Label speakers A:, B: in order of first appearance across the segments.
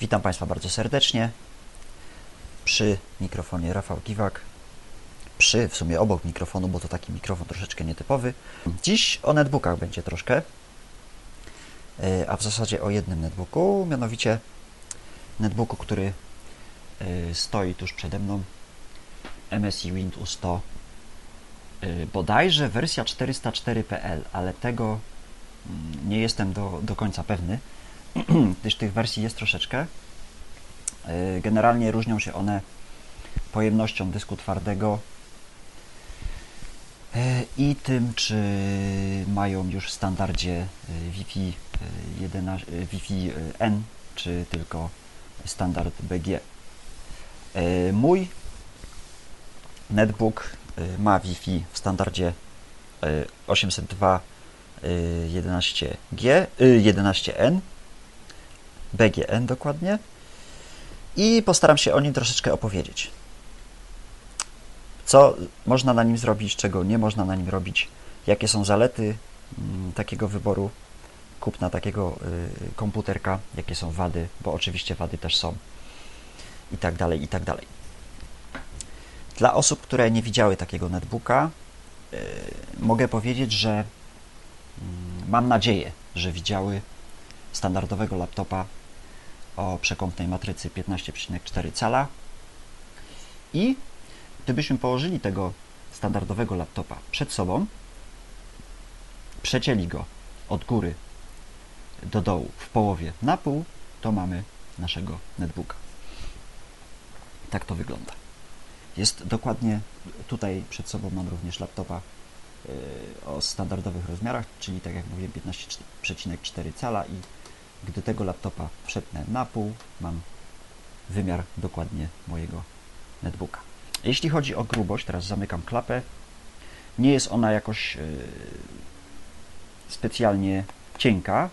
A: Witam Państwa bardzo serdecznie. Przy mikrofonie Rafał Kiwak. Przy, w sumie obok mikrofonu, bo to taki mikrofon troszeczkę nietypowy. Dziś o netbookach będzie troszkę, e, a w zasadzie o jednym netbooku, mianowicie netbooku, który e, stoi tuż przede mną. MSI Windows 100 e, bodajże wersja 404.pl, ale tego mm, nie jestem do, do końca pewny, gdyż tych wersji jest troszeczkę. Generalnie różnią się one pojemnością dysku twardego i tym, czy mają już w standardzie Wi-Fi, 11, Wi-Fi N, czy tylko standard BG. Mój netbook ma Wi-Fi w standardzie 802.11G, 11N, BGN dokładnie i postaram się o nim troszeczkę opowiedzieć. Co można na nim zrobić, czego nie można na nim robić, jakie są zalety mm, takiego wyboru kupna takiego y, komputerka, jakie są wady, bo oczywiście wady też są i tak dalej, i tak dalej. Dla osób, które nie widziały takiego netbooka, y, mogę powiedzieć, że mm, mam nadzieję, że widziały standardowego laptopa o przekątnej matrycy 15,4 cala i gdybyśmy położyli tego standardowego laptopa przed sobą, przecięli go od góry do dołu w połowie na pół, to mamy naszego netbooka. Tak to wygląda. Jest dokładnie tutaj przed sobą mam również laptopa y, o standardowych rozmiarach, czyli tak jak mówiłem 15,4 cala i gdy tego laptopa przetnę na pół, mam wymiar dokładnie mojego netbooka. Jeśli chodzi o grubość, teraz zamykam klapę, nie jest ona jakoś yy, specjalnie cienka.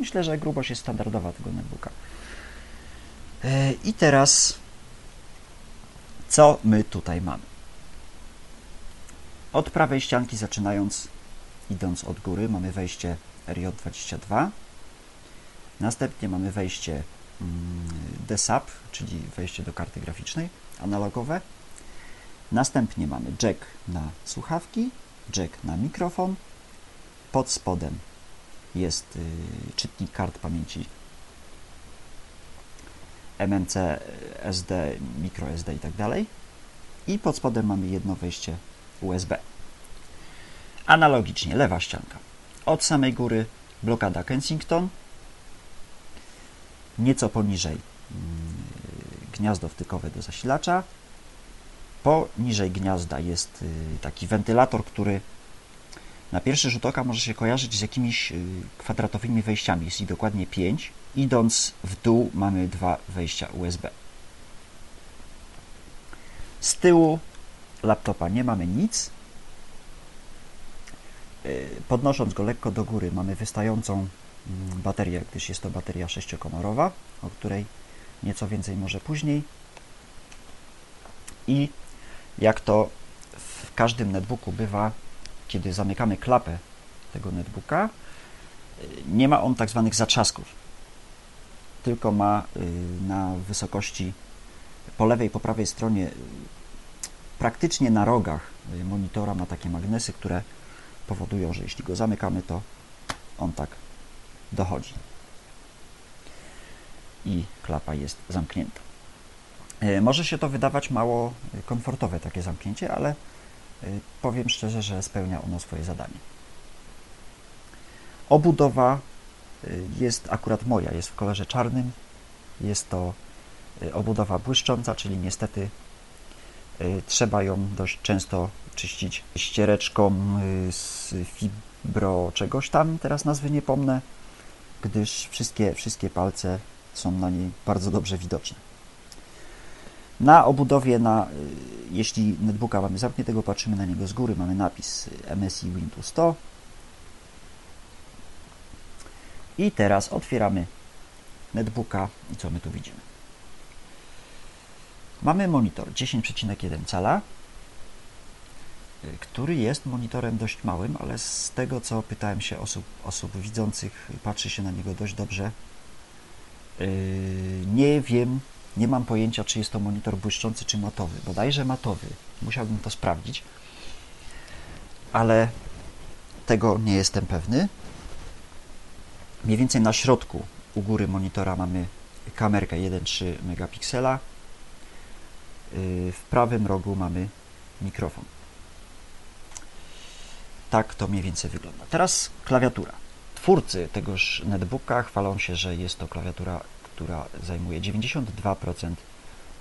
A: Myślę, że grubość jest standardowa tego netbooka. Yy, I teraz co my tutaj mamy? Od prawej ścianki zaczynając, idąc od góry, mamy wejście RJ22. Następnie mamy wejście mm, DSAP, czyli wejście do karty graficznej, analogowe. Następnie mamy jack na słuchawki, jack na mikrofon. Pod spodem jest y, czytnik kart pamięci MMC, SD, microSD i tak dalej. I pod spodem mamy jedno wejście USB. Analogicznie lewa ścianka. Od samej góry blokada Kensington, nieco poniżej mm, gniazdo wtykowe do zasilacza. Poniżej gniazda jest y, taki wentylator, który na pierwszy rzut oka może się kojarzyć z jakimiś y, kwadratowymi wejściami. Jest ich dokładnie 5. Idąc w dół mamy dwa wejścia USB. Z tyłu laptopa nie mamy nic. Y, podnosząc go lekko do góry mamy wystającą baterię, gdyż jest to bateria sześciokomorowa, o której nieco więcej może później. I jak to w każdym netbooku bywa, kiedy zamykamy klapę tego netbooka, y, nie ma on tak zwanych zatrzasków, tylko ma y, na wysokości po lewej po prawej stronie y, praktycznie na rogach monitora ma takie magnesy, które powodują, że jeśli go zamykamy, to on tak dochodzi. I klapa jest zamknięta. E, może się to wydawać mało komfortowe, takie zamknięcie, ale e, powiem szczerze, że spełnia ono swoje zadanie. Obudowa e, jest akurat moja, jest w kolorze czarnym. Jest to obudowa błyszcząca, czyli niestety trzeba ją dość często czyścić ściereczką z fibro czegoś tam, teraz nazwy nie pomnę, gdyż wszystkie, wszystkie palce są na niej bardzo dobrze widoczne. Na obudowie, na, y, jeśli netbooka mamy zamkniętego, patrzymy na niego z góry, mamy napis MSI Windows 100. I teraz otwieramy netbooka i co my tu widzimy? Mamy monitor 10,1 cala, który jest monitorem dość małym, ale z tego co pytałem się osób, osób widzących, patrzy się na niego dość dobrze. Yy, Nie wiem, nie mam pojęcia, czy jest to monitor błyszczący, czy matowy. Bodajże matowy. Musiałbym to sprawdzić, ale tego nie jestem pewny. Mniej więcej na środku u góry monitora mamy kamerkę 1,3 megapiksela. Y, w prawym rogu mamy mikrofon. Tak to mniej więcej wygląda. Teraz klawiatura. Twórcy tegoż netbooka chwalą się, że jest to klawiatura, która zajmuje 92%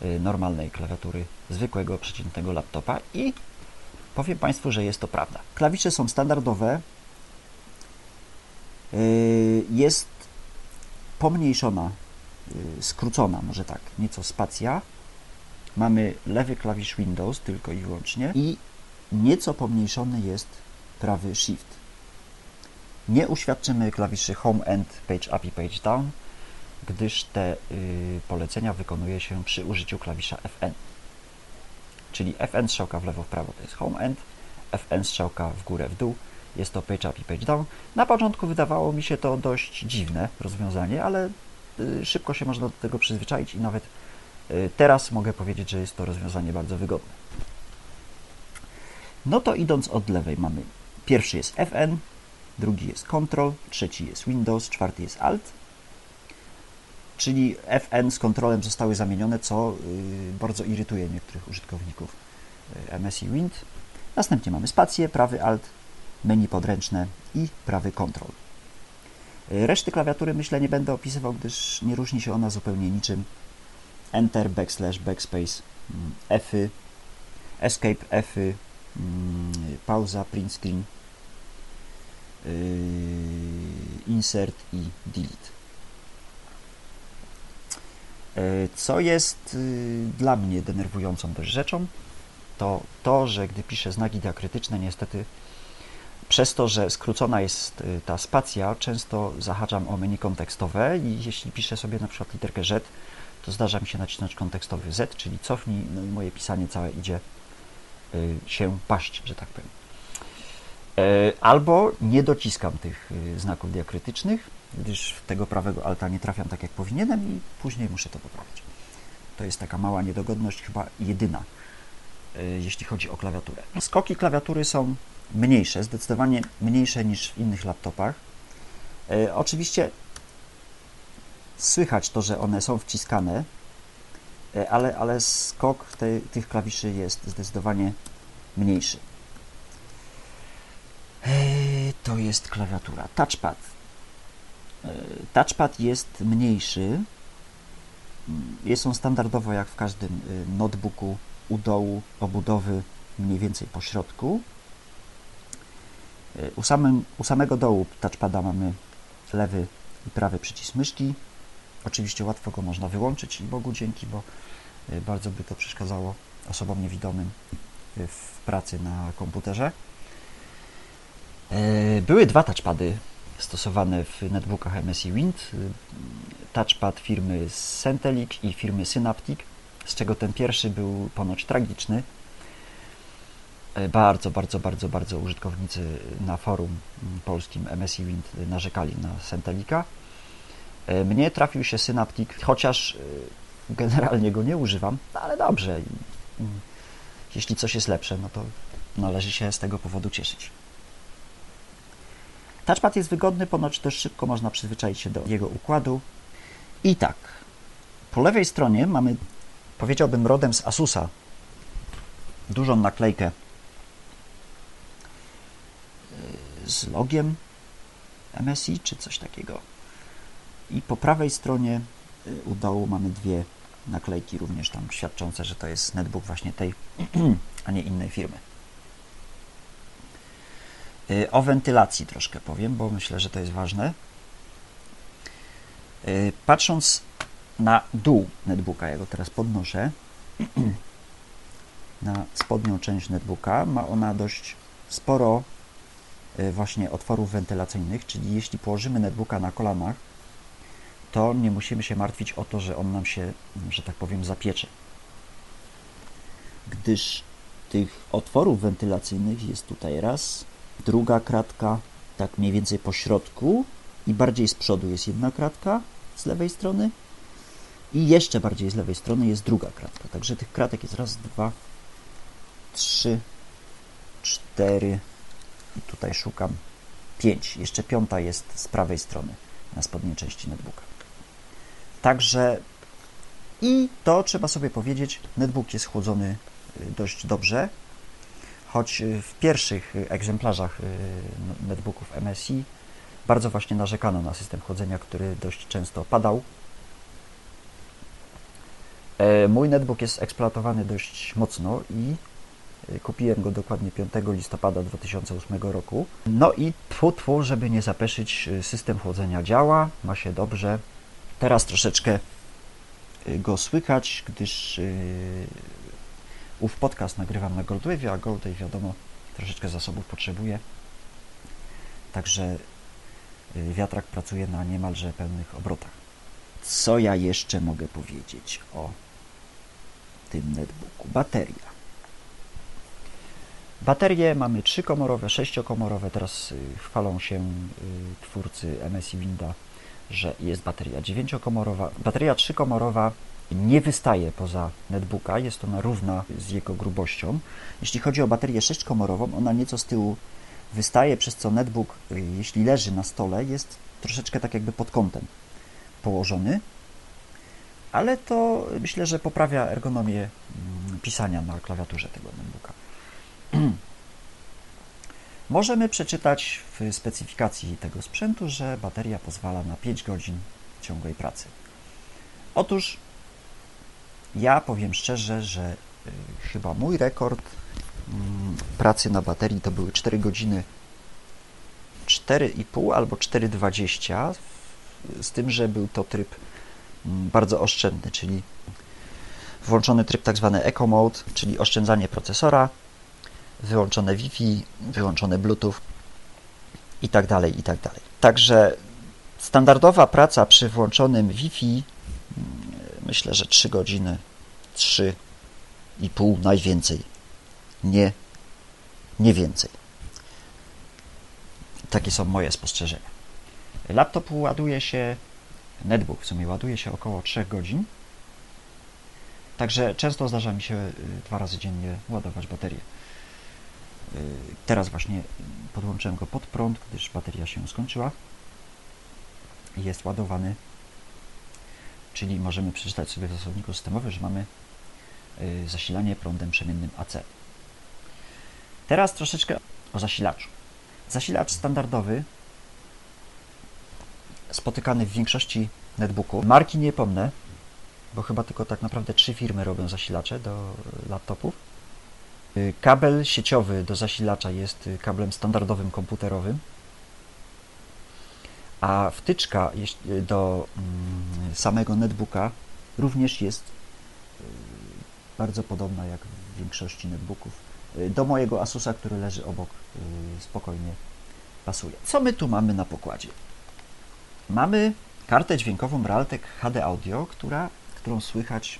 A: y, normalnej klawiatury zwykłego, przeciętnego laptopa i powiem Państwu, że jest to prawda. Klawisze są standardowe. Y, jest pomniejszona, skrócona, może tak, nieco spacja mamy lewy klawisz Windows tylko i wyłącznie i nieco pomniejszony jest prawy Shift. Nie uświadczymy klawiszy Home End, Page Up i Page Down, gdyż te y, polecenia wykonuje się przy użyciu klawisza Fn. Czyli Fn strzałka w lewo, w prawo to jest Home End, Fn strzałka w górę, w dół jest to Page Up i Page Down. Na początku wydawało mi się to dość dziwne rozwiązanie, ale y, szybko się można do tego przyzwyczaić i nawet Y, teraz mogę powiedzieć, że jest to rozwiązanie bardzo wygodne. No to idąc od lewej mamy pierwszy jest Fn, drugi jest Ctrl, trzeci jest Windows, czwarty jest Alt. Czyli Fn z kontrolem zostały zamienione, co y, bardzo irytuje niektórych użytkowników y, MSI Wind. Następnie mamy spację, prawy Alt, menu podręczne i prawy Ctrl. Reszty klawiatury myślę nie będę opisywał, gdyż nie różni się ona zupełnie niczym Enter, backslash, backspace, mm, F, Escape, F, pauza, print screen, yy, insert i delete. Yy, co jest yy, dla mnie denerwującą też rzeczą, to to, że gdy piszę znaki diakrytyczne, niestety przez to, że skrócona jest ta spacja, często zahaczam o menu kontekstowe i jeśli piszę sobie na przykład literkę Z, to zdarza mi się nacisnąć kontekstowy Z, czyli cofnij, no i moje pisanie całe idzie y, się paść, że tak powiem. E, albo nie dociskam tych y, znaków diakrytycznych, gdyż w tego prawego alta nie trafiam tak jak powinienem i później muszę to poprawić. To jest taka mała niedogodność, chyba jedyna, y, jeśli chodzi o klawiaturę. Skoki klawiatury są mniejsze, zdecydowanie mniejsze niż w innych laptopach. E, oczywiście słychać to, że one są wciskane, ale, ale skok te, tych klawiszy jest zdecydowanie mniejszy. E, to jest klawiatura. Touchpad. E, touchpad jest mniejszy. Jest on standardowo jak w każdym notebooku u dołu obudowy mniej więcej po środku. U, samym, u samego dołu touchpada mamy lewy i prawy przycisk myszki. Oczywiście łatwo go można wyłączyć i Bogu dzięki, bo y, bardzo by to przeszkadzało osobom niewidomym y, w pracy na komputerze. Y, były dwa touchpady stosowane w netbookach MSI Wind. Touchpad firmy Centelic i firmy Synaptic, z czego ten pierwszy był ponoć tragiczny. Bardzo, bardzo, bardzo, bardzo użytkownicy na forum polskim MSI Wind narzekali na Centelica. E, mnie trafił się Synaptic, chociaż e, generalnie go nie używam, ale dobrze. Jeśli coś jest lepsze, no to należy się z tego powodu cieszyć. Touchpad jest wygodny, ponoć też szybko można przyzwyczaić się do jego układu. I tak, po lewej stronie mamy, powiedziałbym, rodem z Asusa, dużą naklejkę e, z logiem MSI, czy coś takiego. I po prawej stronie y, u dołu mamy dwie naklejki również tam świadczące, że to jest netbook właśnie tej, a nie innej firmy. Y, o wentylacji troszkę powiem, bo myślę, że to jest ważne. Y, patrząc na dół netbooka, ja go teraz podnoszę, na spodnią część netbooka, ma ona dość sporo właśnie otworów wentylacyjnych, czyli jeśli położymy netbooka na kolanach, to nie musimy się martwić o to, że on nam się, że tak powiem, zapiecze. Gdyż tych otworów wentylacyjnych jest tutaj raz, druga kratka, tak mniej więcej po środku i bardziej z przodu jest jedna kratka z lewej strony I jeszcze bardziej z lewej strony jest druga kratka. Także tych kratek jest raz, dwa, trzy, cztery i tutaj szukam pięć. Jeszcze piąta jest z prawej strony na spodniej części netbooka. Także i to trzeba sobie powiedzieć, netbook jest chłodzony y, dość dobrze, choć y, w pierwszych egzemplarzach y, netbooków MSI bardzo właśnie narzekano na system chłodzenia, który dość często padał. E, mój netbook jest eksploatowany dość mocno i kupiłem go dokładnie 5 listopada 2008 roku. No i tfu, tfu, żeby nie zapeszyć, system chłodzenia działa, ma się dobrze. Teraz troszeczkę go słychać, gdyż yy, ów podcast nagrywam na Goldwave, a Goldwave wiadomo troszeczkę zasobów potrzebuje. Także yy, wiatrak pracuje na niemalże pełnych obrotach. Co ja jeszcze mogę powiedzieć o tym netbooku? Bateria. Baterie mamy trzykomorowe, sześciokomorowe. Teraz y, chwalą się y, twórcy MSI Winda że jest bateria dziewięciokomorowa. Bateria trzykomorowa nie wystaje poza netbooka, jest ona równa z jego grubością. Jeśli chodzi o baterię sześciokomorową, ona nieco z tyłu wystaje, przez co netbook, y, jeśli leży na stole, jest troszeczkę tak jakby pod kątem położony, ale to myślę, że poprawia ergonomię mm, pisania na klawiaturze tego netbooka. Możemy przeczytać w specyfikacji tego sprzętu, że bateria pozwala na 5 godzin ciągłej pracy. Otóż ja powiem szczerze, że y, chyba mój rekord mm, pracy na baterii to były 4 godziny 4,5 albo 4,20 z tym, że był to tryb mm, bardzo oszczędny, czyli włączony tryb tak zwany Eco Mode, czyli oszczędzanie procesora, wyłączone Wi-Fi, wyłączone Bluetooth i tak dalej, i tak. Także standardowa praca przy włączonym Wi-Fi mm, myślę, że 3 godziny, 3 i pół najwięcej. Nie, nie więcej. Takie są moje spostrzeżenia. Laptop ładuje się, netbook w sumie ładuje się około 3 godzin. Także często zdarza mi się y, dwa razy dziennie ładować baterię. Y, teraz właśnie podłączyłem go pod prąd, gdyż bateria się skończyła. Jest ładowany, czyli możemy przeczytać sobie w zasobniku systemowym, że mamy y, zasilanie prądem przemiennym AC. Teraz troszeczkę o zasilaczu. Zasilacz standardowy, spotykany w większości netbooków. Marki nie pomnę, bo chyba tylko tak naprawdę trzy firmy robią zasilacze do laptopów kabel sieciowy do zasilacza jest y, kablem standardowym komputerowym, a wtyczka y, do mm, samego netbooka również jest bardzo podobna jak w większości netbooków. Do mojego Asusa, który leży obok, spokojnie pasuje. Co my tu mamy na pokładzie? Mamy kartę dźwiękową Realtek HD Audio, która, którą słychać,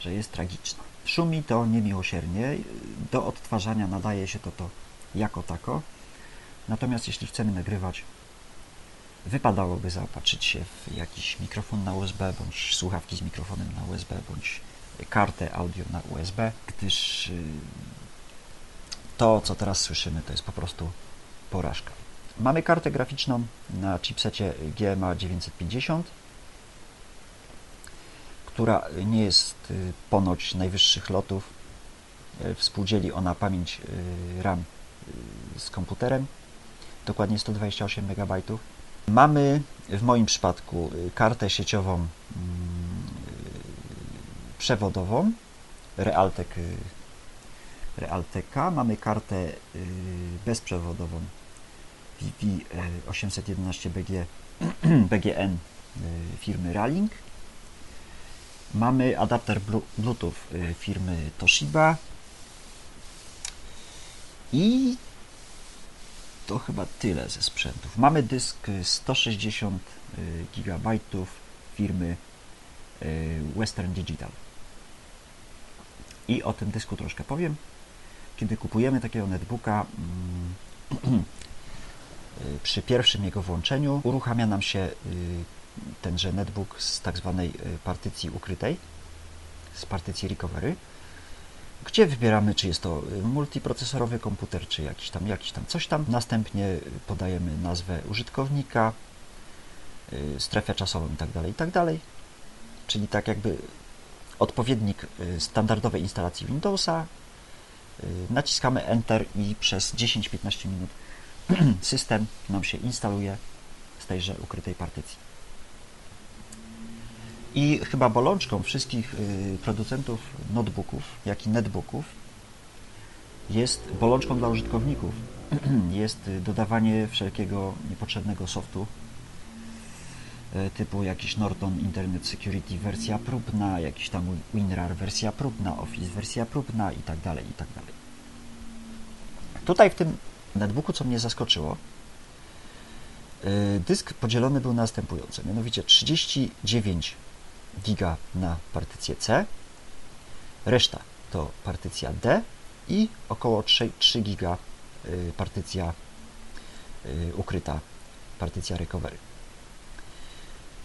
A: że jest tragiczna. Szumi to niemiłosiernie. Do odtwarzania nadaje się to, to jako tako. Natomiast jeśli chcemy nagrywać, wypadałoby zaopatrzyć się w jakiś mikrofon na USB, bądź słuchawki z mikrofonem na USB, bądź kartę audio na USB, gdyż y, to, co teraz słyszymy, to jest po prostu porażka. Mamy kartę graficzną na chipsecie GMA 950 która nie jest y, ponoć najwyższych lotów. Y, współdzieli ona pamięć y, RAM z komputerem, dokładnie 128 MB. Mamy w moim przypadku kartę sieciową mm, przewodową Realtek Realteka. Mamy kartę bezprzewodową VV 811 BG, BGN firmy Ralink Mamy adapter Bluetooth y, firmy Toshiba i to chyba tyle ze sprzętów. Mamy dysk 160 y, GB firmy y, Western Digital. I o tym dysku troszkę powiem. Kiedy kupujemy takiego netbooka, mm, przy pierwszym jego włączeniu uruchamia nam się tenże netbook z tak zwanej partycji ukrytej, z partycji recovery, gdzie wybieramy, czy jest to multiprocesorowy komputer, czy jakiś tam, jakiś tam coś tam. Następnie podajemy nazwę użytkownika, strefę czasową itd., tak itd. Tak Czyli tak jakby odpowiednik standardowej instalacji Windowsa. Naciskamy Enter i przez 10-15 minut system nam się instaluje z tejże ukrytej partycji. I chyba bolączką wszystkich y, producentów notebooków, jak i netbooków jest bolączką dla użytkowników. jest dodawanie wszelkiego niepotrzebnego softu y, typu jakiś Norton Internet Security wersja próbna, jakiś tam WinRAR wersja próbna, Office wersja próbna i tak dalej, i tak dalej. Tutaj w tym netbooku, co mnie zaskoczyło, y, dysk podzielony był następująco, mianowicie 39 giga na partycję C, reszta to partycja D i około 3, 3 giga y, partycja y, ukryta, partycja recovery.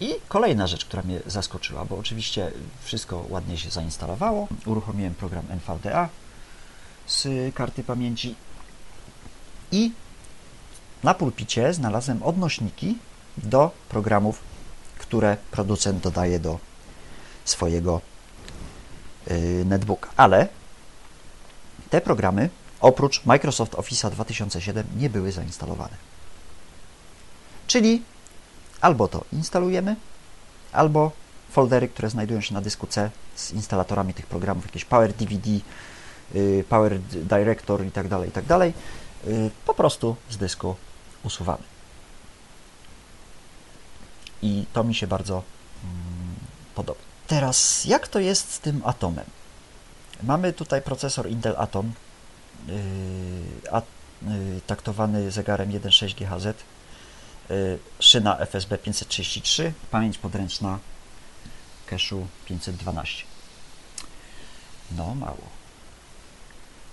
A: I kolejna rzecz, która mnie zaskoczyła, bo oczywiście wszystko ładnie się zainstalowało. Uruchomiłem program NVDA z karty pamięci i na pulpicie znalazłem odnośniki do programów, które producent dodaje do swojego y, netbooka. Ale te programy oprócz Microsoft Office 2007 nie były zainstalowane. Czyli albo to instalujemy, albo foldery, które znajdują się na dysku C z instalatorami tych programów, jakieś Power DVD, y, Power Director itd., tak itd., tak y, po prostu z dysku usuwamy. I to mi się bardzo mm, podoba. Teraz, jak to jest z tym atomem? Mamy tutaj procesor Intel Atom, yy, a, yy, taktowany zegarem 1.6 GHz, yy, szyna FSB 533, pamięć podręczna cache'u 512. No, mało.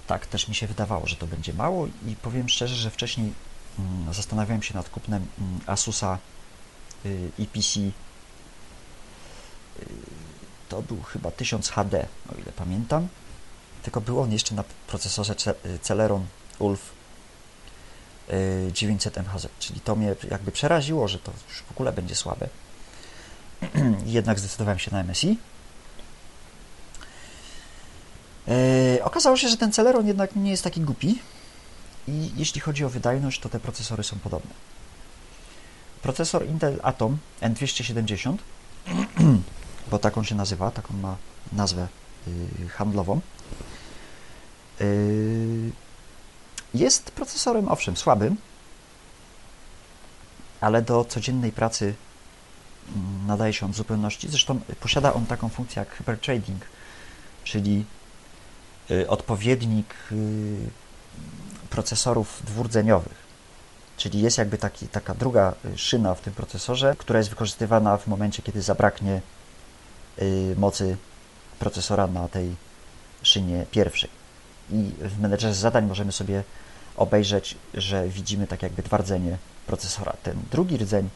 A: Tak, też mi się wydawało, że to będzie mało i powiem szczerze, że wcześniej mm, zastanawiałem się nad kupnem mm, Asusa EPC to był chyba 1000 HD, o ile pamiętam. Tylko był on jeszcze na procesorze Celeron ULF 900 MHz, czyli to mnie jakby przeraziło, że to już w ogóle będzie słabe. Jednak zdecydowałem się na MSI. E, okazało się, że ten Celeron jednak nie jest taki głupi i jeśli chodzi o wydajność, to te procesory są podobne. Procesor Intel Atom N270 bo taką się nazywa, taką ma nazwę y, handlową. Y, jest procesorem, owszem, słabym, ale do codziennej pracy mm, nadaje się on w zupełności. Zresztą posiada on taką funkcję jak hypertrading, czyli y, odpowiednik procesorów dwurdzeniowych. Czyli jest jakby taki, taka druga szyna w tym procesorze, która jest wykorzystywana w momencie, kiedy zabraknie mocy procesora na tej szynie pierwszej. I w menedżerze zadań możemy sobie obejrzeć, że widzimy tak jakby dwa rdzenie procesora. Ten drugi rdzeń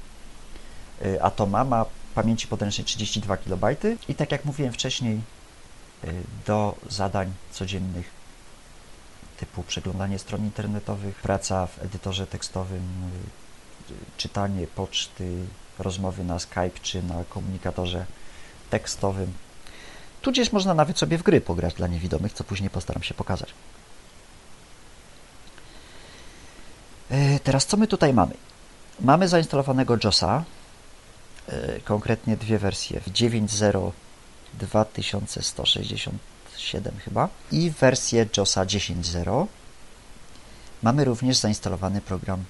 A: y, Atoma ma pamięci podręcznej 32 KB i tak jak mówiłem wcześniej, y, do zadań codziennych typu przeglądanie stron internetowych, praca w edytorze tekstowym, czytanie poczty, rozmowy na Skype czy na komunikatorze tekstowym. Tudzież można nawet sobie w gry pograć dla niewidomych, co później postaram się pokazać. E, teraz co my tutaj mamy? Mamy zainstalowanego JOSa, e, konkretnie dwie wersje, w 9.0 2167 chyba i wersję JOSa 10.0. Mamy również zainstalowany program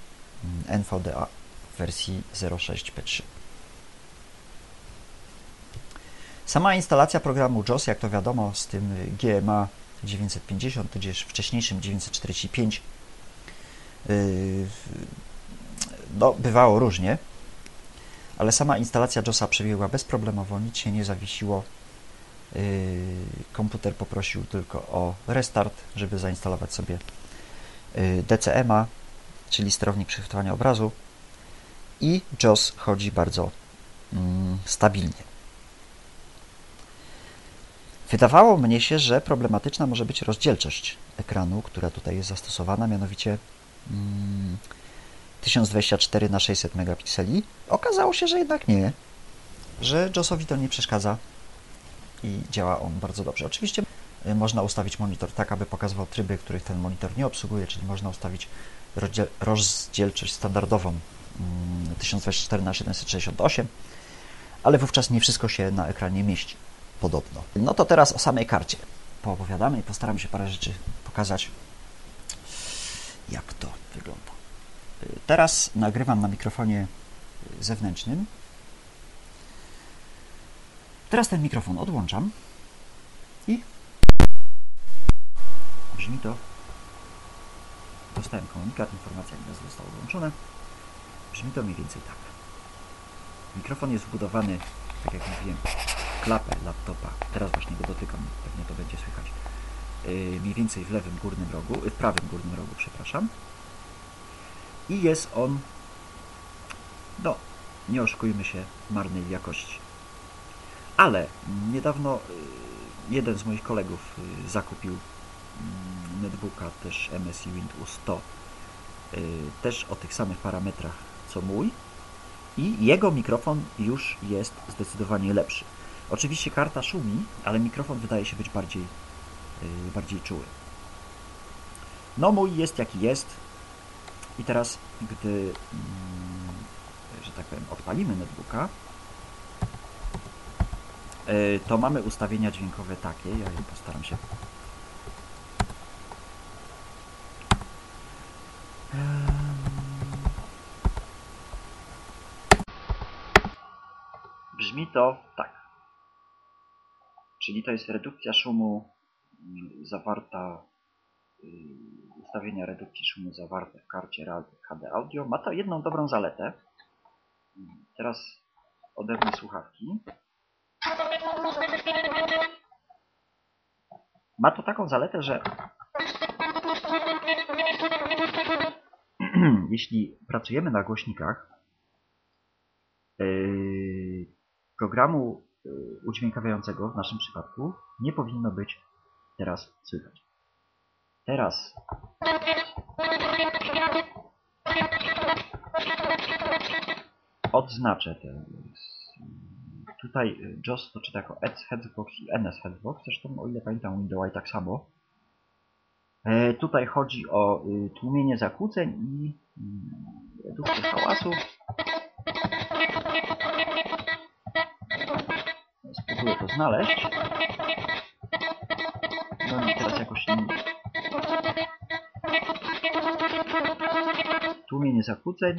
A: mm, NVDA w wersji 06P3. Sama instalacja programu JOS, jak to wiadomo, z tym GMA 950, tudzież wcześniejszym 945, yy, no, bywało różnie, ale sama instalacja JOSa przebiegła bezproblemowo, nic się nie zawiesiło. Yy, komputer poprosił tylko o restart, żeby zainstalować sobie yy, DCMA, czyli sterownik przechwytywania obrazu i JOS chodzi bardzo mm, stabilnie. Wydawało mnie się, że problematyczna może być rozdzielczość ekranu, która tutaj jest zastosowana, mianowicie 1024 na 600 megapikseli. Okazało się, że jednak nie, że JOSowi to nie przeszkadza i działa on bardzo dobrze. Oczywiście y, można ustawić monitor tak, aby pokazywał tryby, których ten monitor nie obsługuje, czyli można ustawić rozdzielczość standardową 1024 na 768, ale wówczas nie wszystko się na ekranie mieści, podobno. No to teraz o samej karcie poopowiadamy i postaram się parę rzeczy pokazać, jak to wygląda. Y, teraz nagrywam na mikrofonie zewnętrznym. Teraz ten mikrofon odłączam i brzmi to. Dostałem komunikat, informacja gwiazd zostało włączone. Brzmi to mniej więcej tak. Mikrofon jest wbudowany, tak jak mówiłem, klapę laptopa. Teraz właśnie go dotykam, pewnie to będzie słychać. Yy, mniej więcej w lewym górnym rogu, w prawym górnym rogu, przepraszam. I jest on, no, nie oszukujmy się, marnej jakości. Ale niedawno y, jeden z moich kolegów y, zakupił mm, netbooka też MSI Windows 100 y, też o tych samych parametrach co mój i jego mikrofon już jest zdecydowanie lepszy. Oczywiście karta szumi, ale mikrofon wydaje się być bardziej, bardziej czuły. No mój jest jaki jest i teraz gdy, mm, że tak powiem, odpalimy netbooka, E, to mamy ustawienia dźwiękowe takie, ja je postaram się Brzmi to tak. Czyli to jest redukcja szumu mm, zawarta, y, ustawienia redukcji szumu zawarte w karcie HD Audio. Ma to jedną dobrą zaletę. Teraz odetnę słuchawki. Ma to taką zaletę, że jeśli pracujemy na głośnikach yy, programu yy, udźwiękawiającego w naszym przypadku nie powinno być teraz słychać. Teraz odznaczę te Tutaj y, JOS to czyta jako ETS Headbox i NS Headbox, zresztą o ile pamiętam Windows tak samo. E, tutaj chodzi o y, tłumienie zakłóceń i y, redukcję hałasu. Spróbuję to znaleźć. No i teraz jakoś nie... Tłumienie zakłóceń.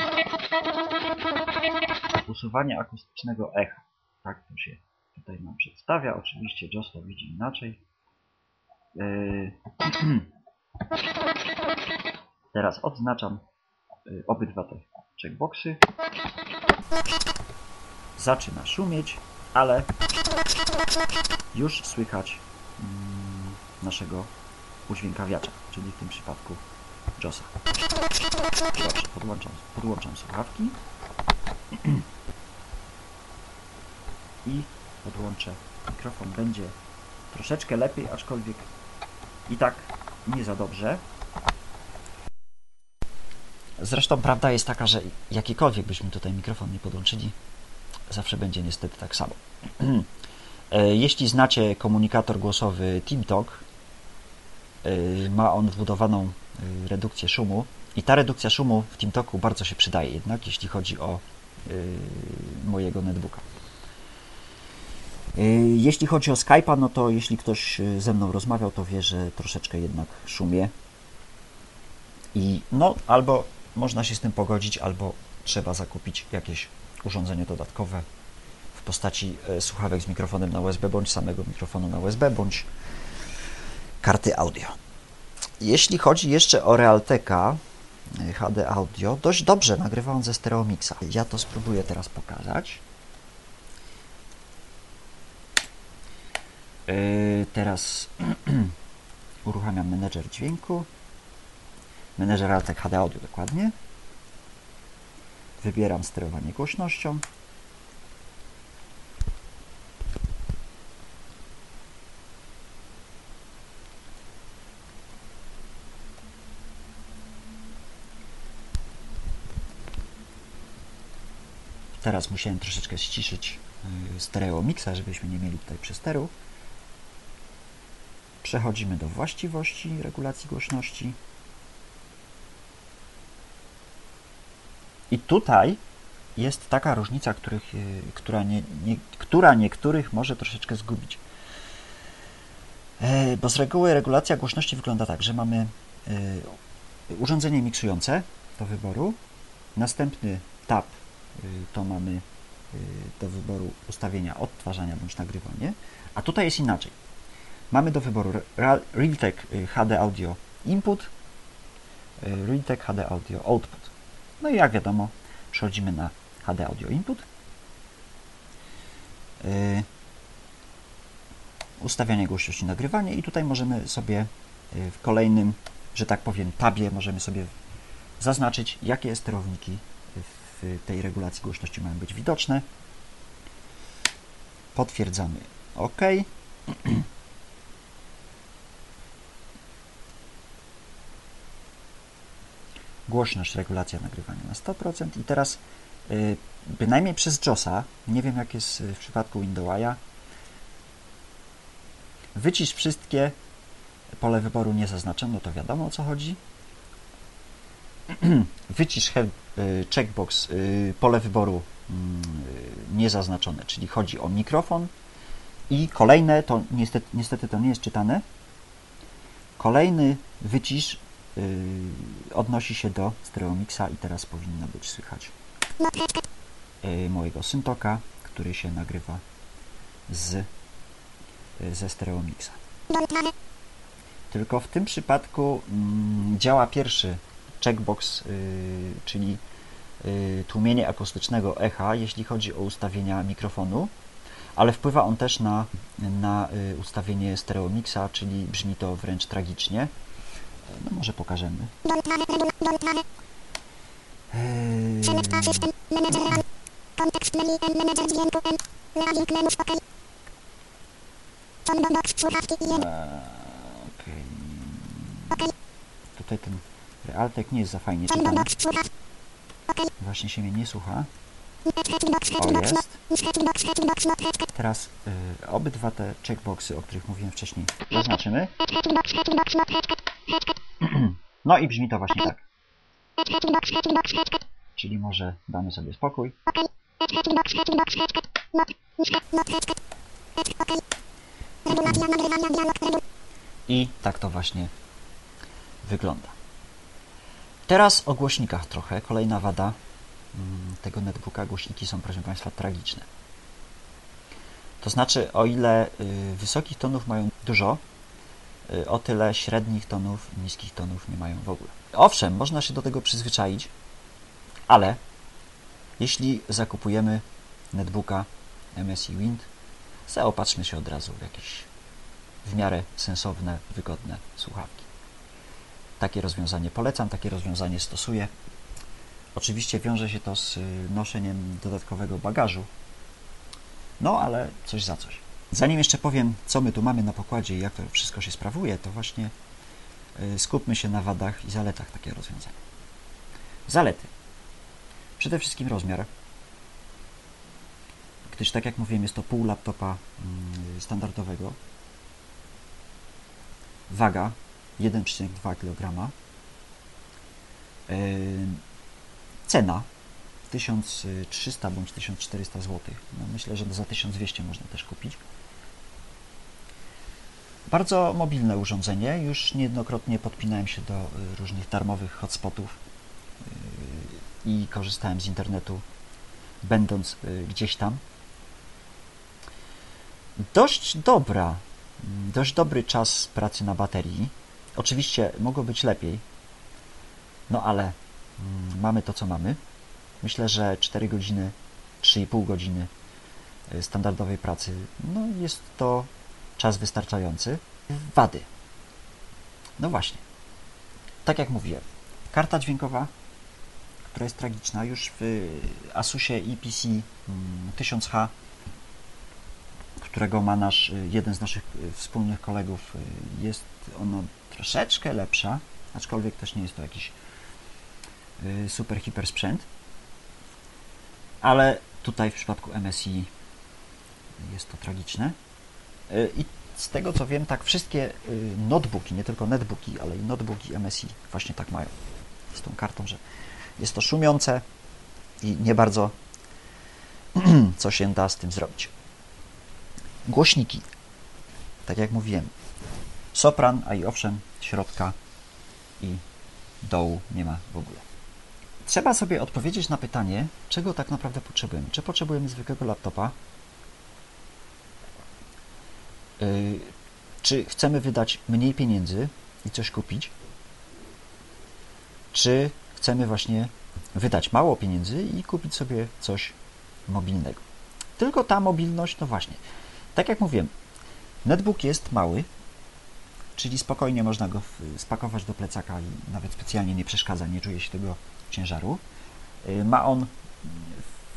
A: Usuwanie akustycznego echa. Tak to się tutaj nam przedstawia. Oczywiście JOS to widzi inaczej. Yy, teraz odznaczam yy, obydwa te checkboxy. Zaczyna szumieć, ale już słychać mm, naszego udźwiękawiacza, czyli w tym przypadku JOSa. Dobrze, podłączam, podłączam słuchawki. i podłączę mikrofon, będzie troszeczkę lepiej, aczkolwiek i tak nie za dobrze. Zresztą prawda jest taka, że jakikolwiek byśmy tutaj mikrofon nie podłączyli, zawsze będzie niestety tak samo. E, jeśli znacie komunikator głosowy TeamTalk, e, ma on wbudowaną e, redukcję szumu i ta redukcja szumu w TeamTalku bardzo się przydaje jednak, jeśli chodzi o mojego netbooka. Jeśli chodzi o Skype'a, no to jeśli ktoś ze mną rozmawiał, to wie, że troszeczkę jednak szumie. I no, albo można się z tym pogodzić, albo trzeba zakupić jakieś urządzenie dodatkowe w postaci y, słuchawek z mikrofonem na USB, bądź samego mikrofonu na USB, bądź karty audio. Jeśli chodzi jeszcze o Realteka HD Audio, dość dobrze nagrywa on ze Stereomixa. Ja to spróbuję teraz pokazać. Yy, teraz uruchamiam menedżer dźwięku. Menedżer Altec HD Audio dokładnie. Wybieram sterowanie głośnością. Teraz musiałem troszeczkę ściszyć y, stereo miksa, żebyśmy nie mieli tutaj przesteru. Przechodzimy do właściwości regulacji głośności. I tutaj jest taka różnica, których, y, która, nie, nie, która niektórych może troszeczkę zgubić. E, bo z reguły regulacja głośności wygląda tak, że mamy y, urządzenie miksujące do wyboru, następny tab to mamy do wyboru ustawienia odtwarzania bądź nagrywanie, a tutaj jest inaczej. Mamy do wyboru Realtek HD Audio Input, Realtek HD Audio Output. No i jak wiadomo, przechodzimy na HD Audio Input. Yy, ustawianie głośności nagrywanie i tutaj możemy sobie yy, w kolejnym, że tak powiem, tabie możemy sobie zaznaczyć, jakie sterowniki w tej regulacji głośności mają być widoczne. Potwierdzamy OK. Głośność, regulacja nagrywania na 100% i teraz Y, bynajmniej przez JOSa, nie wiem jak jest w przypadku Windowsa, wycisz wszystkie, pole wyboru nie zaznaczono, to wiadomo o co chodzi. wycisz y, checkbox, y, pole wyboru mm, niezaznaczone, czyli chodzi o mikrofon. I kolejne, to niestety, niestety to nie jest czytane, kolejny wycisz odnosi się do stereomixa i teraz powinno być słychać E, mojego syntoka, który się nagrywa z, e, ze stereomixa. Tylko w tym przypadku mm, działa pierwszy checkbox, czyli tłumienie akustycznego echa, jeśli chodzi o ustawienia mikrofonu, ale wpływa on też na, na ustawienie stereomixa, czyli brzmi to wręcz tragicznie. No może pokażemy. Eee... Kontekst. Tutaj ten Realtek nie jest za fajnie czytany. Właśnie się mnie nie słucha. O, jest. Teraz y, obydwa te checkboxy, o których mówiłem wcześniej, zaznaczymy. No i brzmi to właśnie tak. Czyli może damy sobie spokój. I tak to właśnie wygląda. Teraz o głośnikach trochę. Kolejna wada tego netbooka. Głośniki są, proszę Państwa, tragiczne. To znaczy, o ile y, wysokich tonów mają dużo, y, o tyle średnich tonów i niskich tonów nie mają w ogóle. Owszem, można się do tego przyzwyczaić, ale jeśli zakupujemy netbooka MSI Wind, zaopatrzmy się od razu w jakieś w miarę sensowne, wygodne słuchawki. Takie rozwiązanie polecam, takie rozwiązanie stosuję. Oczywiście wiąże się to z y, noszeniem dodatkowego bagażu, no ale coś za coś. Zanim jeszcze powiem, co my tu mamy na pokładzie i jak to wszystko się sprawuje, to właśnie y, skupmy się na wadach i zaletach takiego rozwiązania. Zalety. Przede wszystkim rozmiar, gdyż tak jak mówiłem, jest to pół laptopa mm, standardowego. Waga 1,2 kg. Cena 1300 bądź 1400 zł. No myślę, że za 1200 można też kupić. Bardzo mobilne urządzenie. Już niejednokrotnie podpinałem się do y, różnych darmowych hotspotów y, i korzystałem z internetu, będąc y, gdzieś tam. Dość dobra, dość dobry czas pracy na baterii. Oczywiście mogło być lepiej, no ale mamy to, co mamy. Myślę, że 4 godziny, 3,5 godziny standardowej pracy, no jest to czas wystarczający. Wady. No właśnie. Tak jak mówiłem, karta dźwiękowa, która jest tragiczna, już w Asusie EPC 1000H, mm, którego ma nasz, jeden z naszych wspólnych kolegów, jest ono troszeczkę lepsza, aczkolwiek też nie jest to jakiś y, super hiper sprzęt. Ale Tutaj w przypadku MSI jest to tragiczne. Y, I z tego co wiem, tak wszystkie y, notebooki, nie tylko netbooki, ale i notebooki MSI właśnie tak mają. Z tą kartą, że jest to szumiące i nie bardzo co się da z tym zrobić. Głośniki. Tak jak mówiłem, sopran, a i owszem, środka i dołu nie ma w ogóle. Trzeba sobie odpowiedzieć na pytanie, czego tak naprawdę potrzebujemy. Czy potrzebujemy zwykłego laptopa? Yy, czy chcemy wydać mniej pieniędzy i coś kupić? Czy chcemy właśnie wydać mało pieniędzy i kupić sobie coś mobilnego? Tylko ta mobilność, no właśnie, tak jak mówiłem, netbook jest mały, czyli spokojnie można go spakować do plecaka i nawet specjalnie nie przeszkadza, nie czuje się tego ciężaru. Y, ma on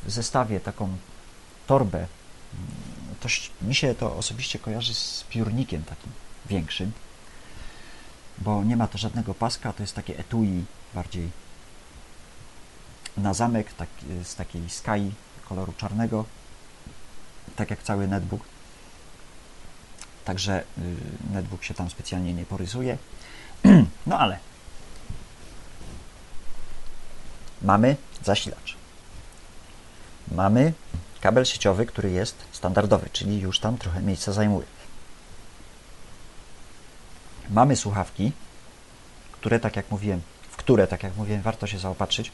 A: w zestawie taką torbę. To, mi się to osobiście kojarzy z piórnikiem takim większym, bo nie ma to żadnego paska, to jest takie etui bardziej na zamek, tak, z takiej skai koloru czarnego, tak jak cały netbook. Także y, netbook się tam specjalnie nie porysuje. No ale mamy zasilacz. Mamy kabel sieciowy, który jest standardowy, czyli już tam trochę miejsca zajmuje. Mamy słuchawki, które, tak jak mówiłem, w które, tak jak mówiłem, warto się zaopatrzyć,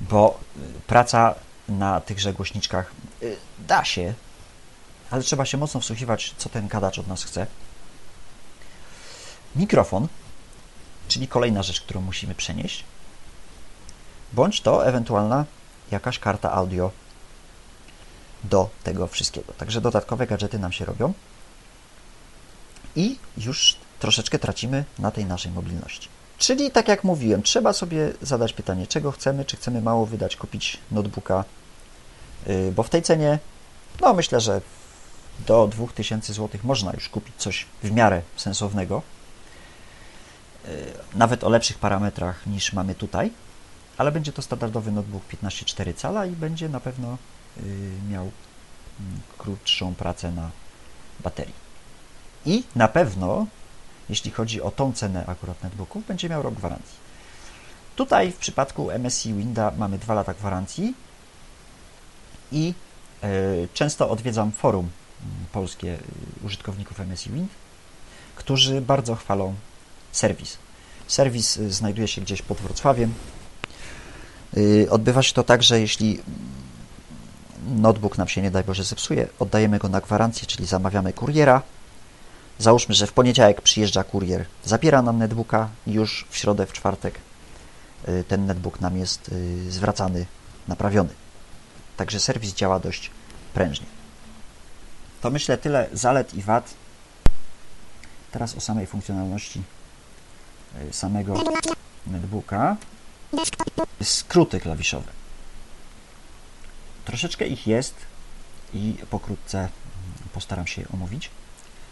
A: bo y, praca na tychże głośniczkach y, da się, ale trzeba się mocno wsłuchiwać, co ten gadacz od nas chce. Mikrofon, czyli kolejna rzecz, którą musimy przenieść bądź to ewentualna jakaś karta audio do tego wszystkiego. Także dodatkowe gadżety nam się robią i już troszeczkę tracimy na tej naszej mobilności. Czyli tak jak mówiłem, trzeba sobie zadać pytanie, czego chcemy, czy chcemy mało wydać, kupić notebooka, y, bo w tej cenie, no myślę, że do 2000 zł można już kupić coś w miarę sensownego, y, nawet o lepszych parametrach niż mamy tutaj ale będzie to standardowy notebook 15,4 cala i będzie na pewno y, miał mm, krótszą pracę na baterii. I na pewno, jeśli chodzi o tą cenę akurat netbooków, będzie miał rok gwarancji. Tutaj w przypadku MSI Winda mamy 2 lata gwarancji i y, często odwiedzam forum mm, polskie y, użytkowników MSI Wind, którzy bardzo chwalą serwis. Serwis znajduje się gdzieś pod Wrocławiem, Y, odbywa się to tak, że jeśli notebook nam się nie daj Boże zepsuje, oddajemy go na gwarancję, czyli zamawiamy kuriera. Załóżmy, że w poniedziałek przyjeżdża kurier, zabiera nam netbooka i już w środę, w czwartek y, ten netbook nam jest y, zwracany, naprawiony. Także serwis działa dość prężnie. To myślę tyle zalet i wad. Teraz o samej funkcjonalności samego netbooka. Skróty klawiszowe. Troszeczkę ich jest i pokrótce postaram się je omówić.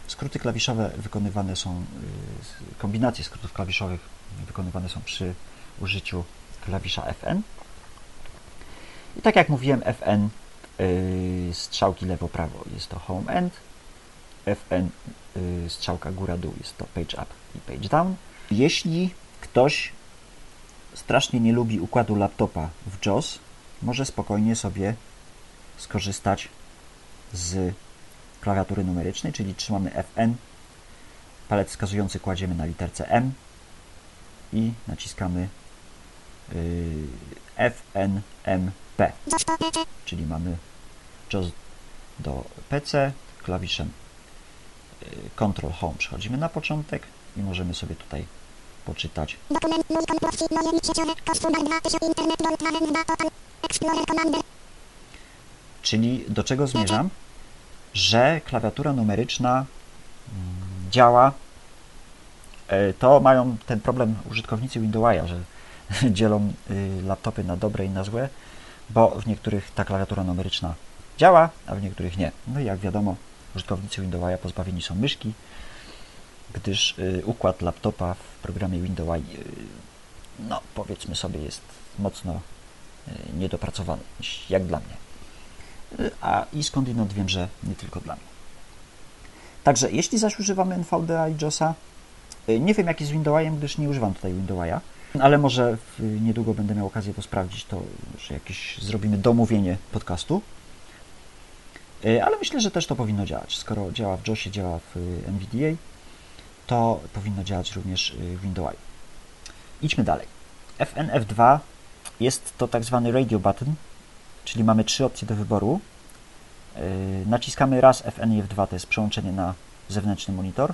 A: Skróty klawiszowe wykonywane są, y, kombinacje skrótów klawiszowych wykonywane są przy użyciu klawisza FN. I tak jak mówiłem, FN y, strzałki lewo-prawo jest to home end, FN y, strzałka góra-dół jest to page up i page down. Jeśli ktoś strasznie nie lubi układu laptopa w JOS, może spokojnie sobie skorzystać z klawiatury numerycznej, czyli trzymamy FN, palec wskazujący kładziemy na literce M i naciskamy yy, FNMP, czyli mamy JOS do PC, klawiszem yy, Ctrl Home. Przechodzimy na początek i możemy sobie tutaj poczytać. Czyli do czego zmierzam? Że klawiatura numeryczna mm, działa. E, to mają ten problem użytkownicy Windowsa, że dzielą y, laptopy na dobre i na złe, bo w niektórych ta klawiatura numeryczna działa, a w niektórych nie. No i jak wiadomo, użytkownicy Windowsa pozbawieni są myszki, gdyż y, układ laptopa w programie Windows, y, no powiedzmy sobie, jest mocno niedopracowany, jak dla mnie. A i skądinąd wiem, że nie tylko dla mnie. Także jeśli zaś używamy NVDA i JOSa, nie wiem jak jest z Windowsem, gdyż nie używam tutaj Windowsa, ale może niedługo będę miał okazję to sprawdzić, to że jakieś zrobimy domówienie podcastu. Ale myślę, że też to powinno działać. Skoro działa w JOSie, działa w NVDA, to powinno działać również w Windowsie. Idźmy dalej. FNF2 jest to tak zwany radio button, czyli mamy trzy opcje do wyboru. Naciskamy raz FNF2, to jest przełączenie na zewnętrzny monitor.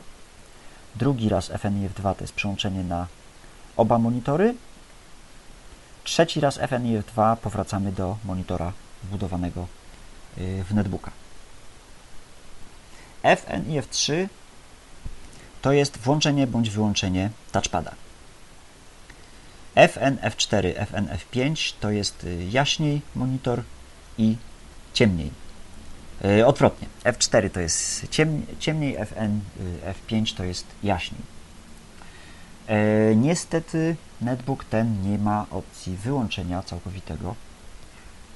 A: Drugi raz FNF2 to jest przełączenie na oba monitory. Trzeci raz FNF2 powracamy do monitora wbudowanego w netbooka. FNIF3 to jest włączenie bądź wyłączenie touchpada. FNF4, FNF5 to jest jaśniej monitor i ciemniej. Odwrotnie, F4 to jest ciemniej, FN, F5 to jest jaśniej. Niestety netbook ten nie ma opcji wyłączenia całkowitego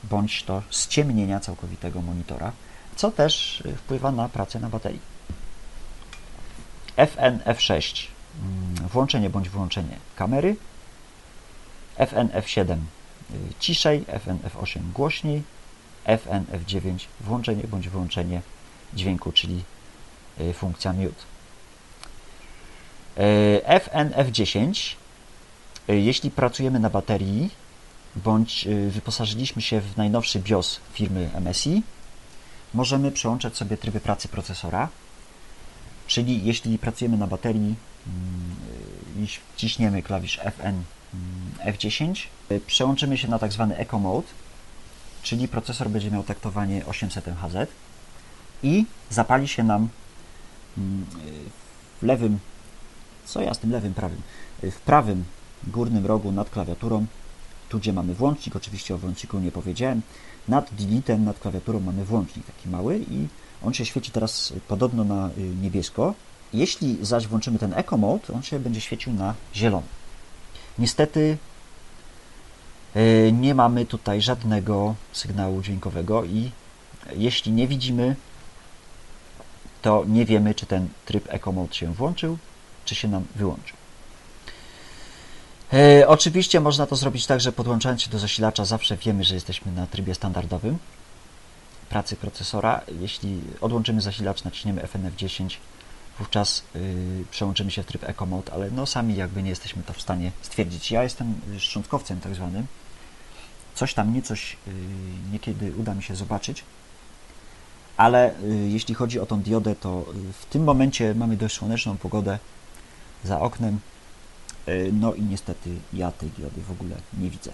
A: bądź to ściemnienia całkowitego monitora, co też wpływa na pracę na baterii. FN F6 włączenie bądź wyłączenie kamery, FN F7 ciszej, FN F8 głośniej, FN F9 włączenie bądź wyłączenie dźwięku, czyli funkcja mute. FN F10 jeśli pracujemy na baterii bądź wyposażyliśmy się w najnowszy BIOS firmy MSI, możemy przełączać sobie tryby pracy procesora, czyli jeśli pracujemy na baterii i wciśniemy klawisz FN F10, przełączymy się na tak zwany Eco Mode, czyli procesor będzie miał taktowanie 800 MHz i zapali się nam w lewym, co ja z tym lewym, prawym, w prawym górnym rogu nad klawiaturą, tu gdzie mamy włącznik, oczywiście o włączniku nie powiedziałem, nad deletem, nad klawiaturą mamy włącznik taki mały i on się świeci teraz podobno na niebiesko. Jeśli zaś włączymy ten Eco Mode, on się będzie świecił na zielono. Niestety nie mamy tutaj żadnego sygnału dźwiękowego i jeśli nie widzimy, to nie wiemy, czy ten tryb Eco Mode się włączył, czy się nam wyłączył. E, oczywiście można to zrobić tak, że podłączając się do zasilacza zawsze wiemy, że jesteśmy na trybie standardowym pracy procesora. Jeśli odłączymy zasilacz, naciśniemy FNF10, wówczas yy, przełączymy się w tryb Eco Mode, ale no sami jakby nie jesteśmy to w stanie stwierdzić. Ja jestem szczątkowcem tak zwanym. Coś tam nie coś yy, niekiedy uda mi się zobaczyć, ale yy, jeśli chodzi o tą diodę, to w tym momencie mamy dość słoneczną pogodę za oknem, no i niestety ja tej diody w ogóle nie widzę.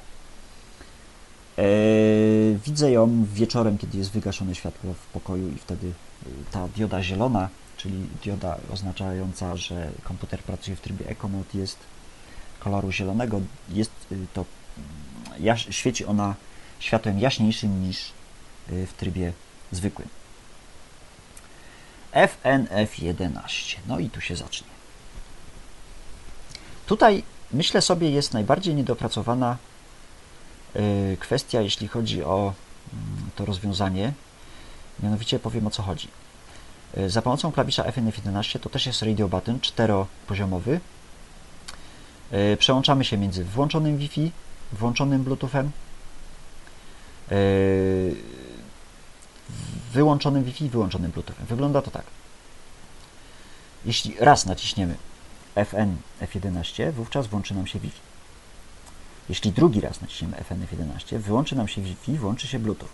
A: Widzę ją wieczorem, kiedy jest wygaszone światło w pokoju i wtedy ta dioda zielona, czyli dioda oznaczająca, że komputer pracuje w trybie Eco Mode jest koloru zielonego, jest to świeci ona światłem jaśniejszym niż w trybie zwykłym. FNF11. No i tu się zacznie. Tutaj myślę sobie jest najbardziej niedopracowana kwestia, jeśli chodzi o to rozwiązanie. Mianowicie powiem o co chodzi. Za pomocą klawisza FNF11 to też jest radio button czteropoziomowy. Przełączamy się między włączonym Wi-Fi, włączonym Bluetoothem, wyłączonym Wi-Fi i wyłączonym Bluetoothem. Wygląda to tak. Jeśli raz naciśniemy FN F11, wówczas włączy nam się Wi-Fi. Jeśli drugi raz naciśniemy FN F11, wyłączy nam się Wi-Fi, włączy się Bluetooth.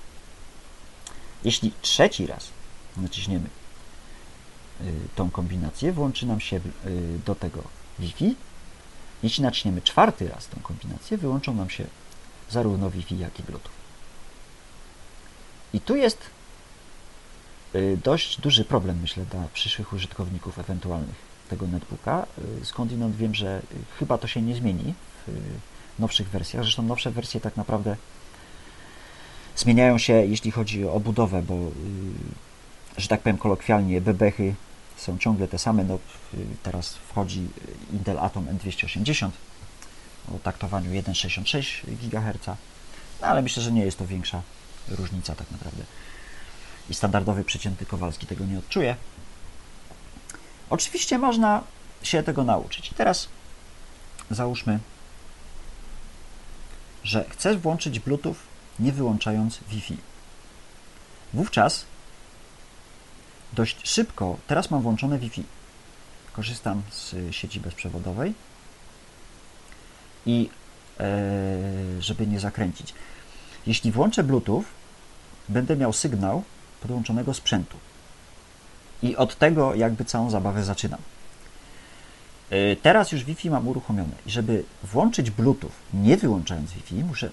A: Jeśli trzeci raz naciśniemy tą kombinację, włączy nam się do tego Wi-Fi. Jeśli naciśniemy czwarty raz tą kombinację, wyłączą nam się zarówno Wi-Fi, jak i Bluetooth. I tu jest dość duży problem, myślę, dla przyszłych użytkowników ewentualnych tego netbooka. Skądinąd wiem, że chyba to się nie zmieni w nowszych wersjach. Zresztą nowsze wersje tak naprawdę zmieniają się, jeśli chodzi o budowę, bo, że tak powiem kolokwialnie, bebechy są ciągle te same. No, teraz wchodzi Intel Atom N280 o taktowaniu 1,66 GHz. no, ale myślę, że nie jest to większa różnica tak naprawdę. I standardowy przeciętny Kowalski tego nie odczuje. Oczywiście można się tego nauczyć. I teraz załóżmy, że chcesz włączyć Bluetooth nie wyłączając Wi-Fi. Wówczas dość szybko, teraz mam włączone Wi-Fi. Korzystam z sieci bezprzewodowej i e, żeby nie zakręcić. Jeśli włączę Bluetooth, będę miał sygnał podłączonego sprzętu. I od tego jakby całą zabawę zaczynam. E, teraz już Wi-Fi mam uruchomione i żeby włączyć Bluetooth nie wyłączając Wi-Fi, muszę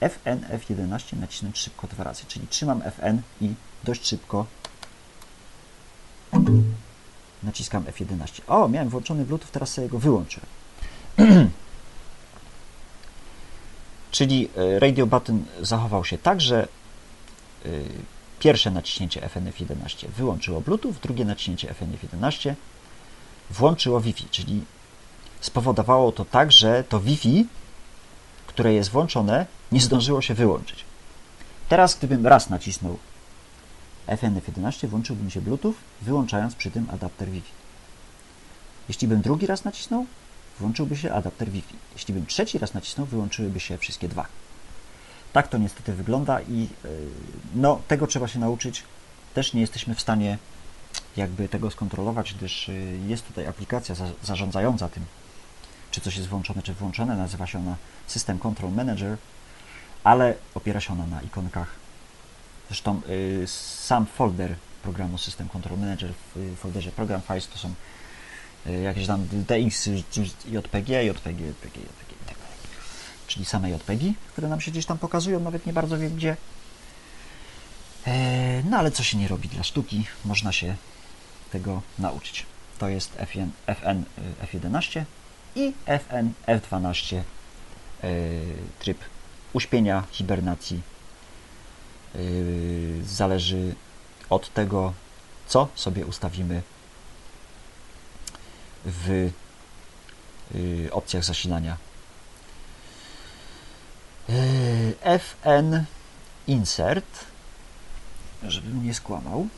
A: FN F11 nacisnąć szybko dwa razy, czyli trzymam FN i dość szybko naciskam F11. O, miałem włączony Bluetooth, teraz sobie go wyłączyłem. czyli e, radio button zachował się tak, że e, pierwsze naciśnięcie FNF11 wyłączyło Bluetooth, drugie naciśnięcie FNF11 włączyło Wi-Fi, czyli spowodowało to tak, że to Wi-Fi, które jest włączone, nie zdążyło się wyłączyć. Teraz, gdybym raz nacisnął FNF11, włączyłby mi się Bluetooth, wyłączając przy tym adapter Wi-Fi. Jeśli bym drugi raz nacisnął, włączyłby się adapter Wi-Fi. Jeśli bym trzeci raz nacisnął, wyłączyłyby się wszystkie dwa. Tak to niestety wygląda i no, tego trzeba się nauczyć. Też nie jesteśmy w stanie jakby tego skontrolować, gdyż jest tutaj aplikacja zarządzająca tym, czy coś jest włączone, czy włączone. Nazywa się ona System Control Manager, ale opiera się ona na ikonkach. Zresztą y, sam folder programu System Control Manager w folderze Program Files to są y, jakieś tam DX, JPG, JPG, JPG, JPG tak. Czyli same JPG, które nam się gdzieś tam pokazują, nawet nie bardzo wiem gdzie. E, no ale co się nie robi dla sztuki, można się tego nauczyć. To jest FN, FN F11 i FN F12 e, tryb uśpienia, hibernacji. E, zależy od tego, co sobie ustawimy w opcjach zasilania. FN insert, żebym nie skłamał,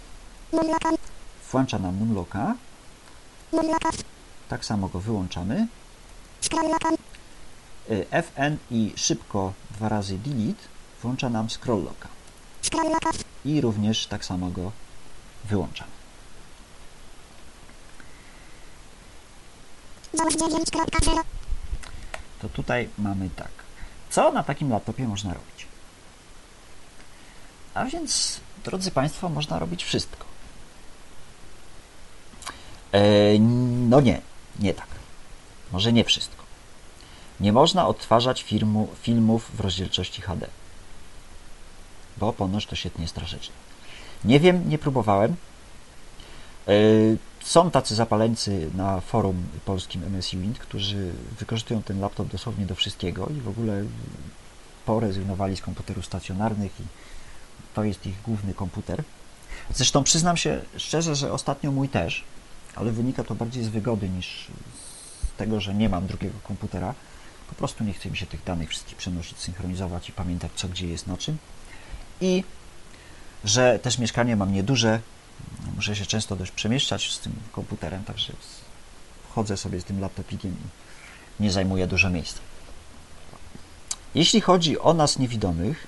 A: włącza nam numlocka. Tak samo go wyłączamy. FN i szybko dwa razy delete włącza nam scroll locka. I również tak samo go wyłączamy. To tutaj mamy tak. Co na takim laptopie można robić? A więc, drodzy Państwo, można robić wszystko. E, no nie, nie tak. Może nie wszystko. Nie można odtwarzać filmu, filmów w rozdzielczości HD, bo ponoć to świetnie straszeczne. Nie wiem, nie próbowałem. E, są tacy zapaleńcy na forum polskim MSI Wind, którzy wykorzystują ten laptop dosłownie do wszystkiego i w ogóle porezygnowali z komputerów stacjonarnych i to jest ich główny komputer. Zresztą przyznam się szczerze, że ostatnio mój też, ale wynika to bardziej z wygody niż z tego, że nie mam drugiego komputera. Po prostu nie chce mi się tych danych wszystkich przenosić, synchronizować i pamiętać, co gdzie jest na czym. I że też mieszkanie mam nieduże, muszę się często dość przemieszczać z tym komputerem, także chodzę sobie z tym laptopikiem i nie zajmuje dużo miejsca. Jeśli chodzi o nas niewidomych,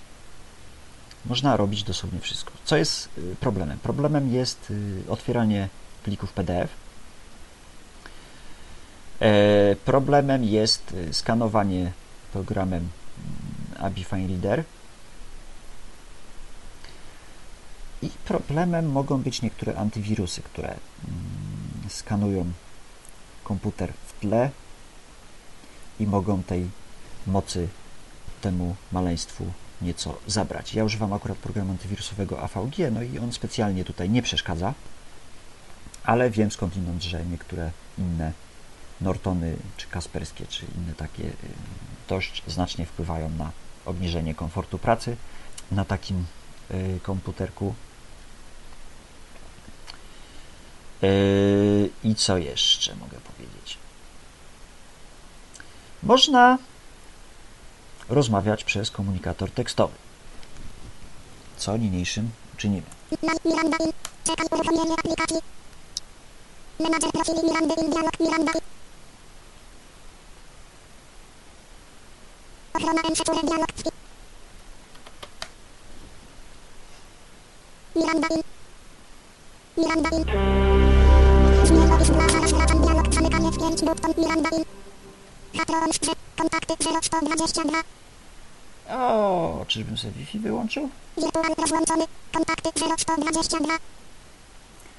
A: można robić dosłownie wszystko. Co jest y, problemem? Problemem jest y, otwieranie plików PDF. E, problemem jest y, skanowanie programem mm, ABI Fine Reader. I problemem mogą być niektóre antywirusy, które mm, skanują komputer w tle i mogą tej mocy temu maleństwu nieco zabrać. Ja używam akurat programu antywirusowego AVG, no i on specjalnie tutaj nie przeszkadza, ale wiem skądinąd, że niektóre inne Nortony, czy Kasperskie, czy inne takie y, dość znacznie wpływają na obniżenie komfortu pracy na takim y, komputerku. Y, I co jeszcze mogę powiedzieć? Można rozmawiać przez komunikator tekstowy. Co niniejszym czynimy.
B: Menadżer profili Mirandy in. Dialog Miranda. Ochrona M4 dialog. Miranda in. Miranda in. Zmień opis dla zaraz wracam dialog. Zamykanie w 5 button Miranda in. Patron w. Kontakty 0122.
A: O, czyżbym sobie Wi-Fi wyłączył?
B: Wirtual rozłączony. Kontakty 0122.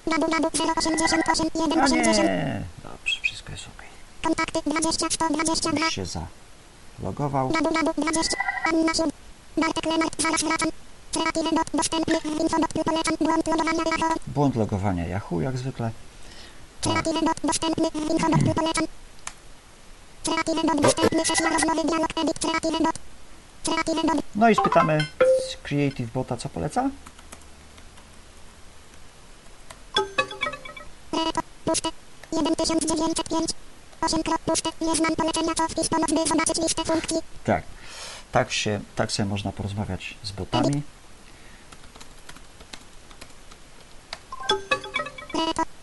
B: Gabu gabu 088
A: A
B: 180.
A: nie! Dobrze, wszystko jest ok.
B: Kontakty 20 122.
A: Już się zalogował.
B: Gabu gabu 20. Anna Siub. Bartek Lenart. Zaraz wracam. Kreatywny bot dostępny. Infobot polecam. Błąd logowania Yahoo.
A: Błąd logowania Yahoo, jak zwykle.
B: Kreatywny bot dostępny. Infobot polecam. Kreatywny bot dostępny. Sesja rozmowy. Dialog edit. Kreatywny bot.
A: No i spytamy z Creative Bota, co poleca?
B: Puste. 1905. 8 krok puste. Nie znam polecenia. Co wpis pomoc, by zobaczyć listę funkcji.
A: Tak. Tak, się, tak sobie można porozmawiać z botami.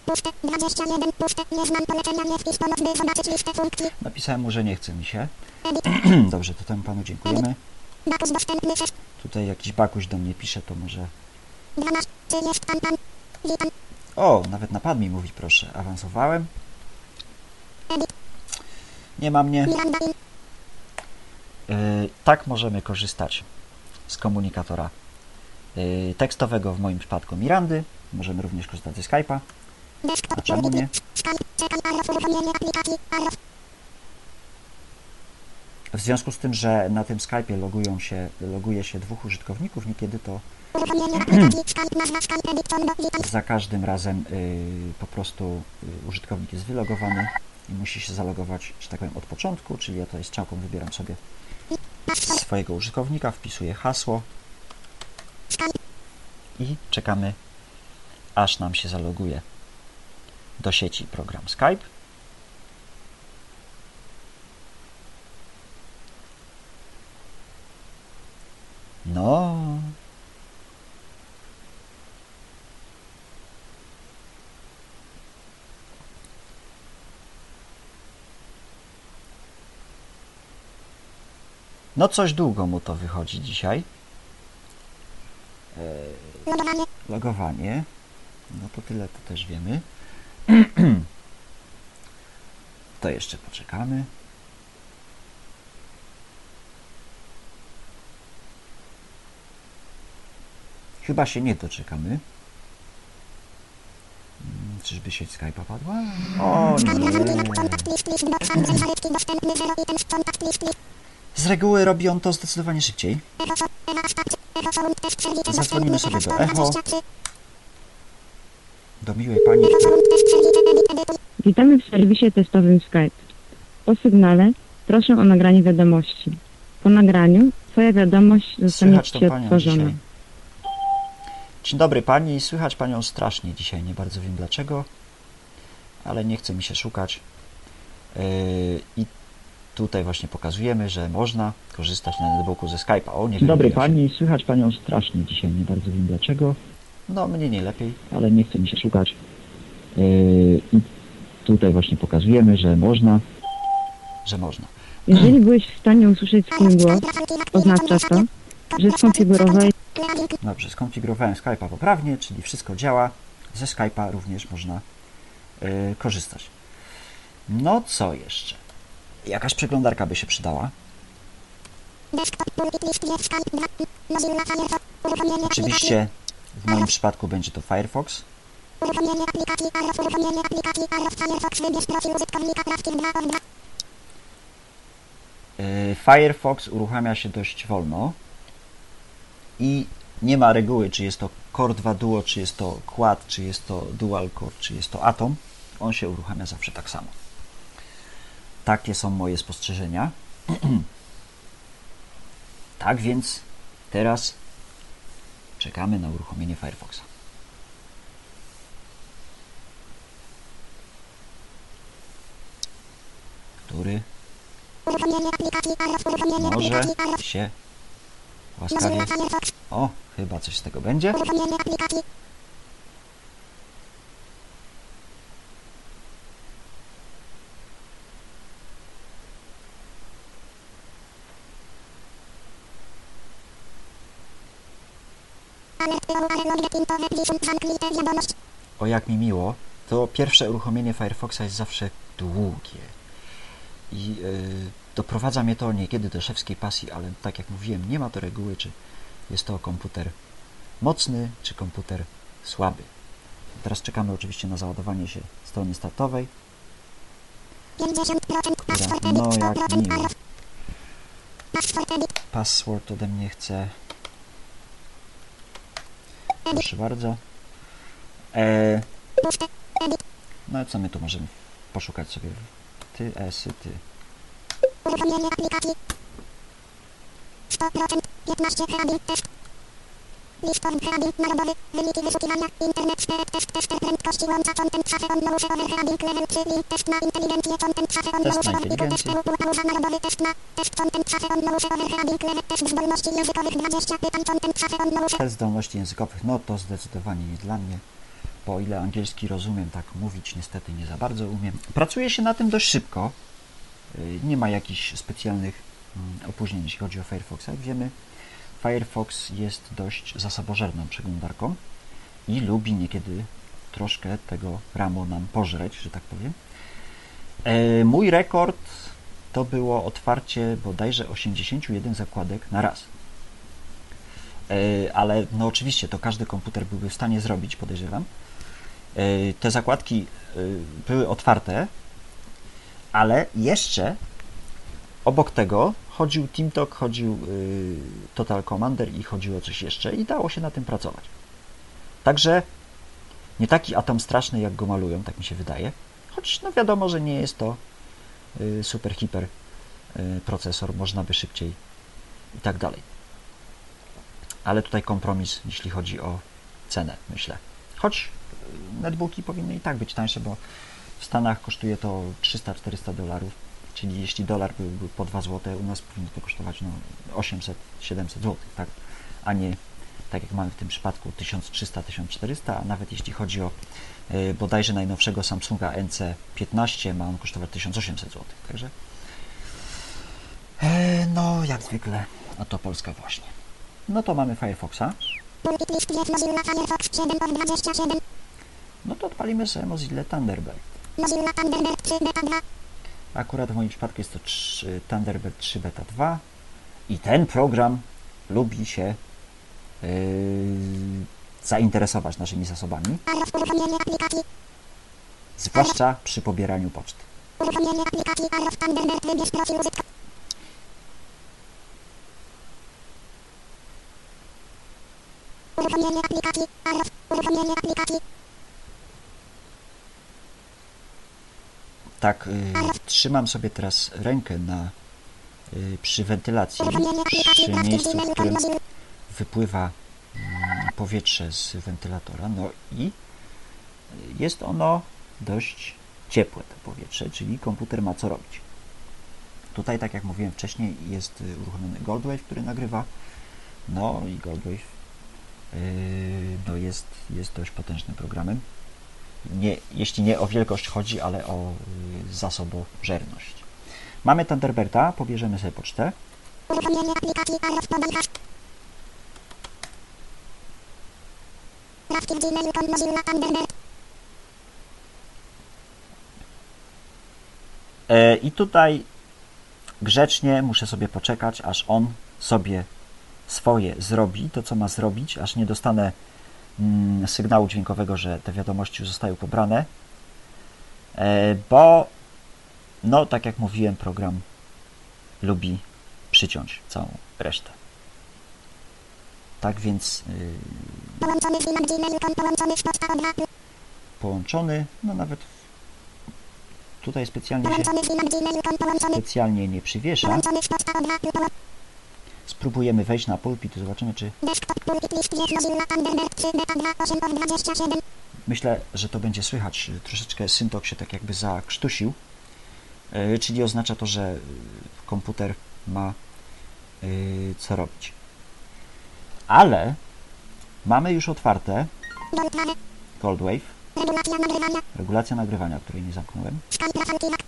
B: Puste. 21. Puste. Nie znam polecenia. Nie wpis pomoc, by zobaczyć listę funkcji.
A: Napisałem mu, że nie chce mi się. Dobrze, to temu panu dziękujemy.
B: Bakus dostępny.
A: Tutaj jakiś bakuś do mnie pisze, to może...
B: 12. Czy jest pan pan? Witam.
A: O, nawet na pad mi mówi, proszę. Awansowałem. Nie ma mnie. Yy, tak możemy korzystać z komunikatora yy, tekstowego, w moim przypadku Mirandy. Możemy również korzystać ze Skype'a. A czemu nie? W związku z tym, że na tym Skype'ie logują się, loguje się dwóch użytkowników, niekiedy to
B: Witam.
A: za każdym razem yy, po prostu yy, użytkownik jest wylogowany i musi się zalogować, że tak powiem, od początku, czyli ja tutaj strzałką wybieram sobie swojego użytkownika, wpisuję hasło i czekamy, aż nam się zaloguje do sieci program Skype. No, no coś długo mu to wychodzi dzisiaj.
B: Logowanie.
A: Logowanie. No to tyle to też wiemy. To jeszcze poczekamy. Chyba się nie doczekamy. Mm, Czyżby sieć Skype'a padła? O nie.
B: Kontakt. List. List. Box. Andrzej Zalecki. Dostępny. 0 items. Kontakt. List. List.
A: Z reguły robi on to zdecydowanie szybciej. Zadzwonimy sobie do Echo.
B: 123.
A: Do miłej pani.
C: Witamy w serwisie testowym Skype. Po sygnale proszę o nagranie wiadomości. Po nagraniu Twoja wiadomość zostanie Ci
A: panią
C: odtworzona.
A: dzisiaj. Dzień dobry pani, słychać panią strasznie dzisiaj, nie bardzo wiem dlaczego, ale nie chce mi się szukać. Yy, I tutaj właśnie pokazujemy, że można korzystać na netbooku ze Skype'a. O, nie
D: Dzień dobry pani, słychać panią strasznie dzisiaj, nie bardzo wiem dlaczego,
A: No, mnie nie lepiej.
D: ale nie chce mi się szukać. Yy, I tutaj właśnie pokazujemy, że można.
A: że można.
C: Jeżeli byłeś w stanie usłyszeć swój głos, oznacza to, że skonfigurowałeś
A: Dobrze, skonfigurowałem Skype'a poprawnie, czyli wszystko działa. Ze Skype'a również można yy, korzystać. No co jeszcze? Jakaś przeglądarka by się przydała.
B: Desktop. Pulpit. List. Jest. Skype. 2. Mozilla Firefox. Uruchomienie aplikacji.
A: Oczywiście w moim przypadku będzie to Firefox.
B: Uruchomienie aplikacji. Arrow. Uruchomienie aplikacji. Arrow. Firefox. Wybierz profil użytkownika. Crafting 2 of 2.
A: Yy, Firefox uruchamia się dość wolno i nie ma reguły, czy jest to Core 2 Duo, czy jest to Quad, czy jest to Dual Core, czy jest to Atom. On się uruchamia zawsze tak samo. Takie są moje spostrzeżenia. tak więc teraz czekamy na uruchomienie Firefoxa. Który Może się łaskawie... O, chyba coś z tego będzie. O jak mi miło, to pierwsze uruchomienie Firefoxa jest zawsze długie. I yy, doprowadza mnie to niekiedy do szewskiej pasji, ale tak jak mówiłem, nie ma to reguły, czy jest to komputer mocny, czy komputer słaby. Teraz czekamy oczywiście na załadowanie się strony startowej.
B: 50% password
A: No, jak
B: 100%
A: miło.
B: Password
A: ode mnie chce. Proszę bardzo. E, no co my tu możemy poszukać sobie? Ty, esy, ty.
B: Uruchomienie aplikacji. 100%. 15 hrabin test. Listorm hrabin narodowy. Wyniki wyszukiwania. Internet test tester prędkości łącza content on low level 3 link test na inteligencję content on low test. EU pauza narodowy test na test content on low level test zdolności językowych 20 pytań content on low
A: zdolności językowych, no to zdecydowanie nie dla mnie, bo o ile angielski rozumiem, tak mówić niestety nie za bardzo umiem. Pracuje się na tym dość szybko. Y, Nie ma jakichś specjalnych mm, opóźnień, jeśli chodzi o Firefoxa. Jak wiemy, Firefox jest dość zasobożerną przeglądarką i lubi niekiedy troszkę tego ramu nam pożreć, że tak powiem. E, Mój rekord to było otwarcie bodajże 81 zakładek na raz. E, ale no oczywiście to każdy komputer byłby w stanie zrobić, podejrzewam. E, Te zakładki były otwarte, ale jeszcze obok tego chodził TeamTalk, chodził y, Total Commander i chodziło coś jeszcze i dało się na tym pracować. Także nie taki atom straszny, jak go malują, tak mi się wydaje. Choć no wiadomo, że nie jest to y, super hiper y, procesor, można by szybciej i tak dalej. Ale tutaj kompromis, jeśli chodzi o cenę, myślę. Choć netbooki powinny i tak być tańsze, bo w Stanach kosztuje to 300-400 dolarów, czyli jeśli dolar byłby po 2 zł, u nas powinno to kosztować no, 800-700 zł, tak? a nie tak jak mamy w tym przypadku 1300-1400, a nawet jeśli chodzi o y, bodajże najnowszego Samsunga NC15, ma on kosztować 1800 zł. Także e, no jak zwykle, a to Polska właśnie. No to mamy Firefoxa.
B: Pulpit list jest Mozilla Firefox 7 of 27.
A: No to odpalimy sobie Mozilla Thunderbird.
B: Mozilla Thunderbird 3 beta 2.
A: Akurat w moim przypadku jest to 3, Thunderbird 3 Beta 2 i ten program lubi się yy, zainteresować naszymi zasobami, zwłaszcza przy pobieraniu poczty.
B: Uruchomienie aplikacji użytkownika. Uruchomienie aplikacji Arrow. Uruchomienie aplikacji.
A: Tak, yy, trzymam sobie teraz rękę na yy, przy wentylacji, przy miejscu, w którym wypływa mm, powietrze z wentylatora, no i jest ono dość ciepłe to powietrze, czyli komputer ma co robić. Tutaj, tak jak mówiłem wcześniej, jest y, uruchomiony Goldwave, który nagrywa, no i Goldwave no jest, jest dość potężnym programem. Nie, jeśli nie o wielkość chodzi, ale o y, zasobożerność. Mamy Thunderbirda, pobierzemy sobie pocztę.
B: Uruchomienie aplikacji w Mozilla Thunderbird.
A: E, I tutaj grzecznie muszę sobie poczekać, aż on sobie swoje zrobi, to co ma zrobić, aż nie dostanę sygnału dźwiękowego, że te wiadomości już zostały pobrane, e, bo no, tak jak mówiłem, program lubi przyciąć całą resztę. Tak więc y,
B: Połączony Gmail Połączony z poczta od Apple.
A: połączony, no nawet tutaj specjalnie się specjalnie nie przywiesza. Spróbujemy wejść na pulpit, zobaczymy, czy
B: Desktop pulpit list jest Mozilla Thunderbird 3 beta 2 8 of 27.
A: myślę, że to będzie słychać. Troszeczkę syntok się tak jakby zakrztusił. E, czyli oznacza to, że y, komputer ma y, co robić. Ale mamy już otwarte
B: Goldwave.
A: Goldwave,
B: Regulacja nagrywania.
A: regulacja nagrywania, której nie zamknąłem,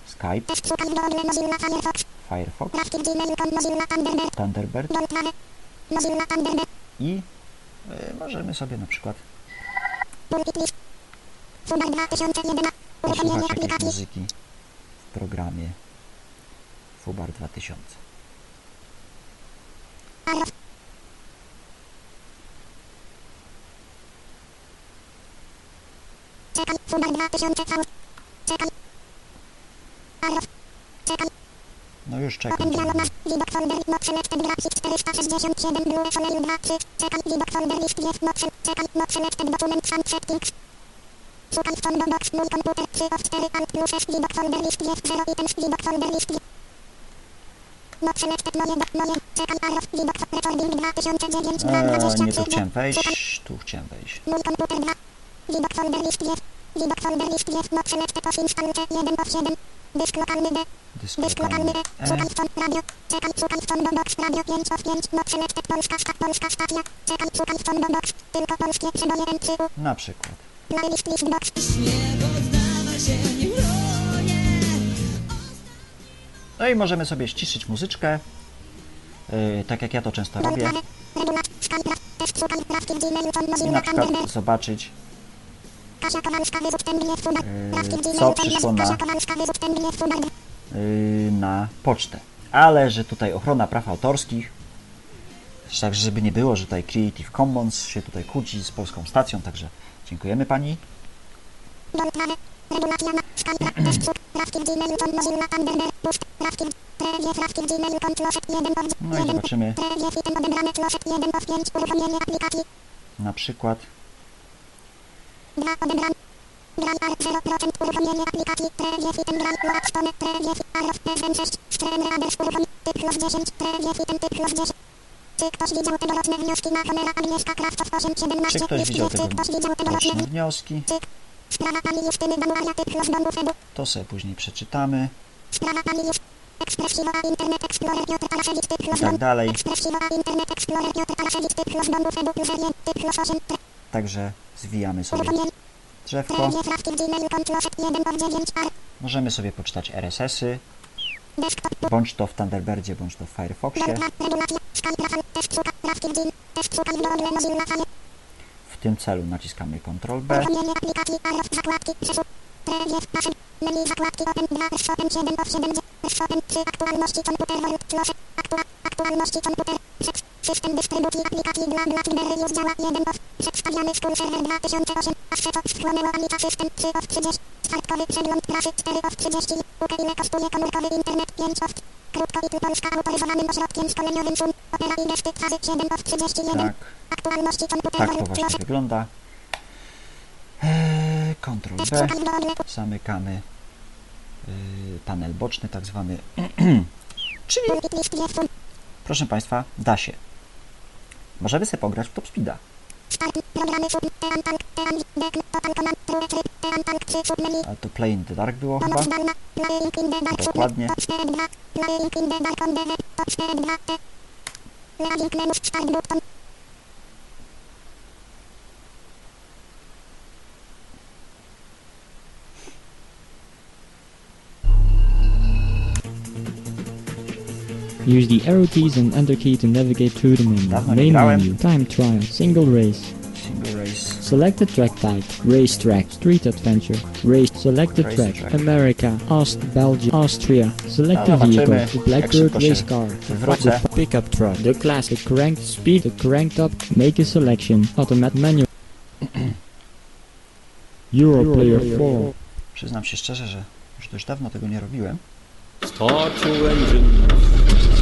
B: Skype Firefox. Thunderbird.
A: I y, możemy sobie na przykład
B: Pulpit list. Fubar 2011. Uruchomienie
A: posłuchać jakiejś muzyki w programie Fubar 2000.
B: Arrow. Czekam. Fubar 2000 V. Czekam. Arrow. Czekam.
A: No już
B: Open
A: czekam.
B: dialog masz. Widok folder. Not selected graphics 467 Blue Soleil 2 3. Czekam. Widok folder list jest not sel- Czekam. Not selected document sound settings. W combo box. Mój komputer 3 of 4 alt plus S. Widok folder list jest 0 items. Widok folder list jest Not selected moje do moje. Czekam arrow. Widok recording 2009
A: Eee,
B: 23.
A: nie tu chciałem wejść, tu chciałem wejść.
B: Mój komputer 2. Widok folder list. Widok folder list jest. Not selected of installed 1 of 7. Dysk lokalny D.
A: Dysk lokalny
B: lokalny E. Radio. Combo box radio 5 of 5. Not selected polska sta polska stacja. Combo box. Tylko polskie przeboje M3.
A: na przykład.
B: Playlist list box.
A: No i możemy sobie ściszyć muzyczkę, yy, tak jak ja to często robię. I na przykład zobaczyć, Yy, co przyszło na- yy, na pocztę. Ale że tutaj ochrona praw autorskich, także żeby nie było, że tutaj Creative Commons się tutaj kłóci z polską stacją, także dziękujemy Pani.
B: Goldwave. Regulacja na Skype. Test szuk. Trafki w Gmailu. Tom Mozilla Thunderbird. Pust. Trafki w Trewie. Trafki w Gmailu. Tom Closet 1 of
A: No i
B: 1.
A: zobaczymy
B: Trewie. Fitem odebrane. Closet 1 of 5. Uruchomienie aplikacji.
A: na przykład
B: 2 odebrane. Gram art 0% uruchomienie aplikacji Trewie Fitem Gram Load Stone Trewie Fit Arrow SM6 Stream Raders uruchomienie Typlos 10 Trewie Fitem Typlos 10 Czy ktoś widział tegoroczne wnioski? Na Honera Agnieszka Krawcow 817
A: Czy ktoś
B: Jest
A: widział
B: Czy ktoś widział tegoroczne
A: roczne wnioski,
B: Sprawa pani Justyny Damuaria Typlos Domu Febu
A: to sobie później przeczytamy.
B: Sprawa pani Just Ekspresiwa Internet Explorer Piotr Alaszewicz Typlos
A: i tak
B: Domu
A: dalej.
B: Internet Explorer Piotr Alaszewicz Typlos Domu Febu Plus 1 Typlos 8
A: Także zwijamy sobie drzewko.
B: Trewie Trafki w Gmailu Closet 1 of 9 R
A: Możemy sobie poczytać RSS-y, bądź to w Thunderbirdzie, bądź to w Firefoxie.
B: W
A: tym celu naciskamy Ctrl B.
B: nasze, menu zakładki, open 2, open 7 of 7, open 3, aktualności komputer, word, flosze, aktua, aktualności komputer, set, system dystrybucji aplikacji dla dla Tibery już działa 1 of, przedstawiamy school server 2008, asset of, wchłonęło Amica system 3 of 30, startkowy przegląd prasy 4 of 30, ukę ile kosztuje komórkowy internet 5 of, Krótko i tu Polska autoryzowanym ośrodkiem szkoleniowym SUM. Opera i gesty fazy 7 of 31.
A: Tak,
B: Aktualności komputer
A: tak to właśnie wygląda. Eee, Ctrl B. Zamykamy yy, panel boczny, tak zwany. Czyli, proszę Państwa, da się. Możemy sobie pograć w Top Speeda.
B: start, programy sub, team tank, team, dek, total command, true, tryb, team tank 3 sub menu,
A: Ale to Play in the Dark było chyba. Dokładnie.
B: top 4 2, playing
E: Use the arrow keys and enter key to navigate through the menu. Main menu. Time trial. Single race.
A: Single Race.
E: Selected track type. Race track. Street adventure. Race. Selected
A: Race
E: track.
A: track.
E: America. Aust. Belgium. Austria.
A: select the
E: vehicle. The Blackbird race car. The pickup truck. The classic. Cranked speed. The cranked up. Make a selection. Automatic manual. Euro player 4.
A: Przyznam się szczerze, że już dość dawno tego nie robiłem.
F: Start your engine.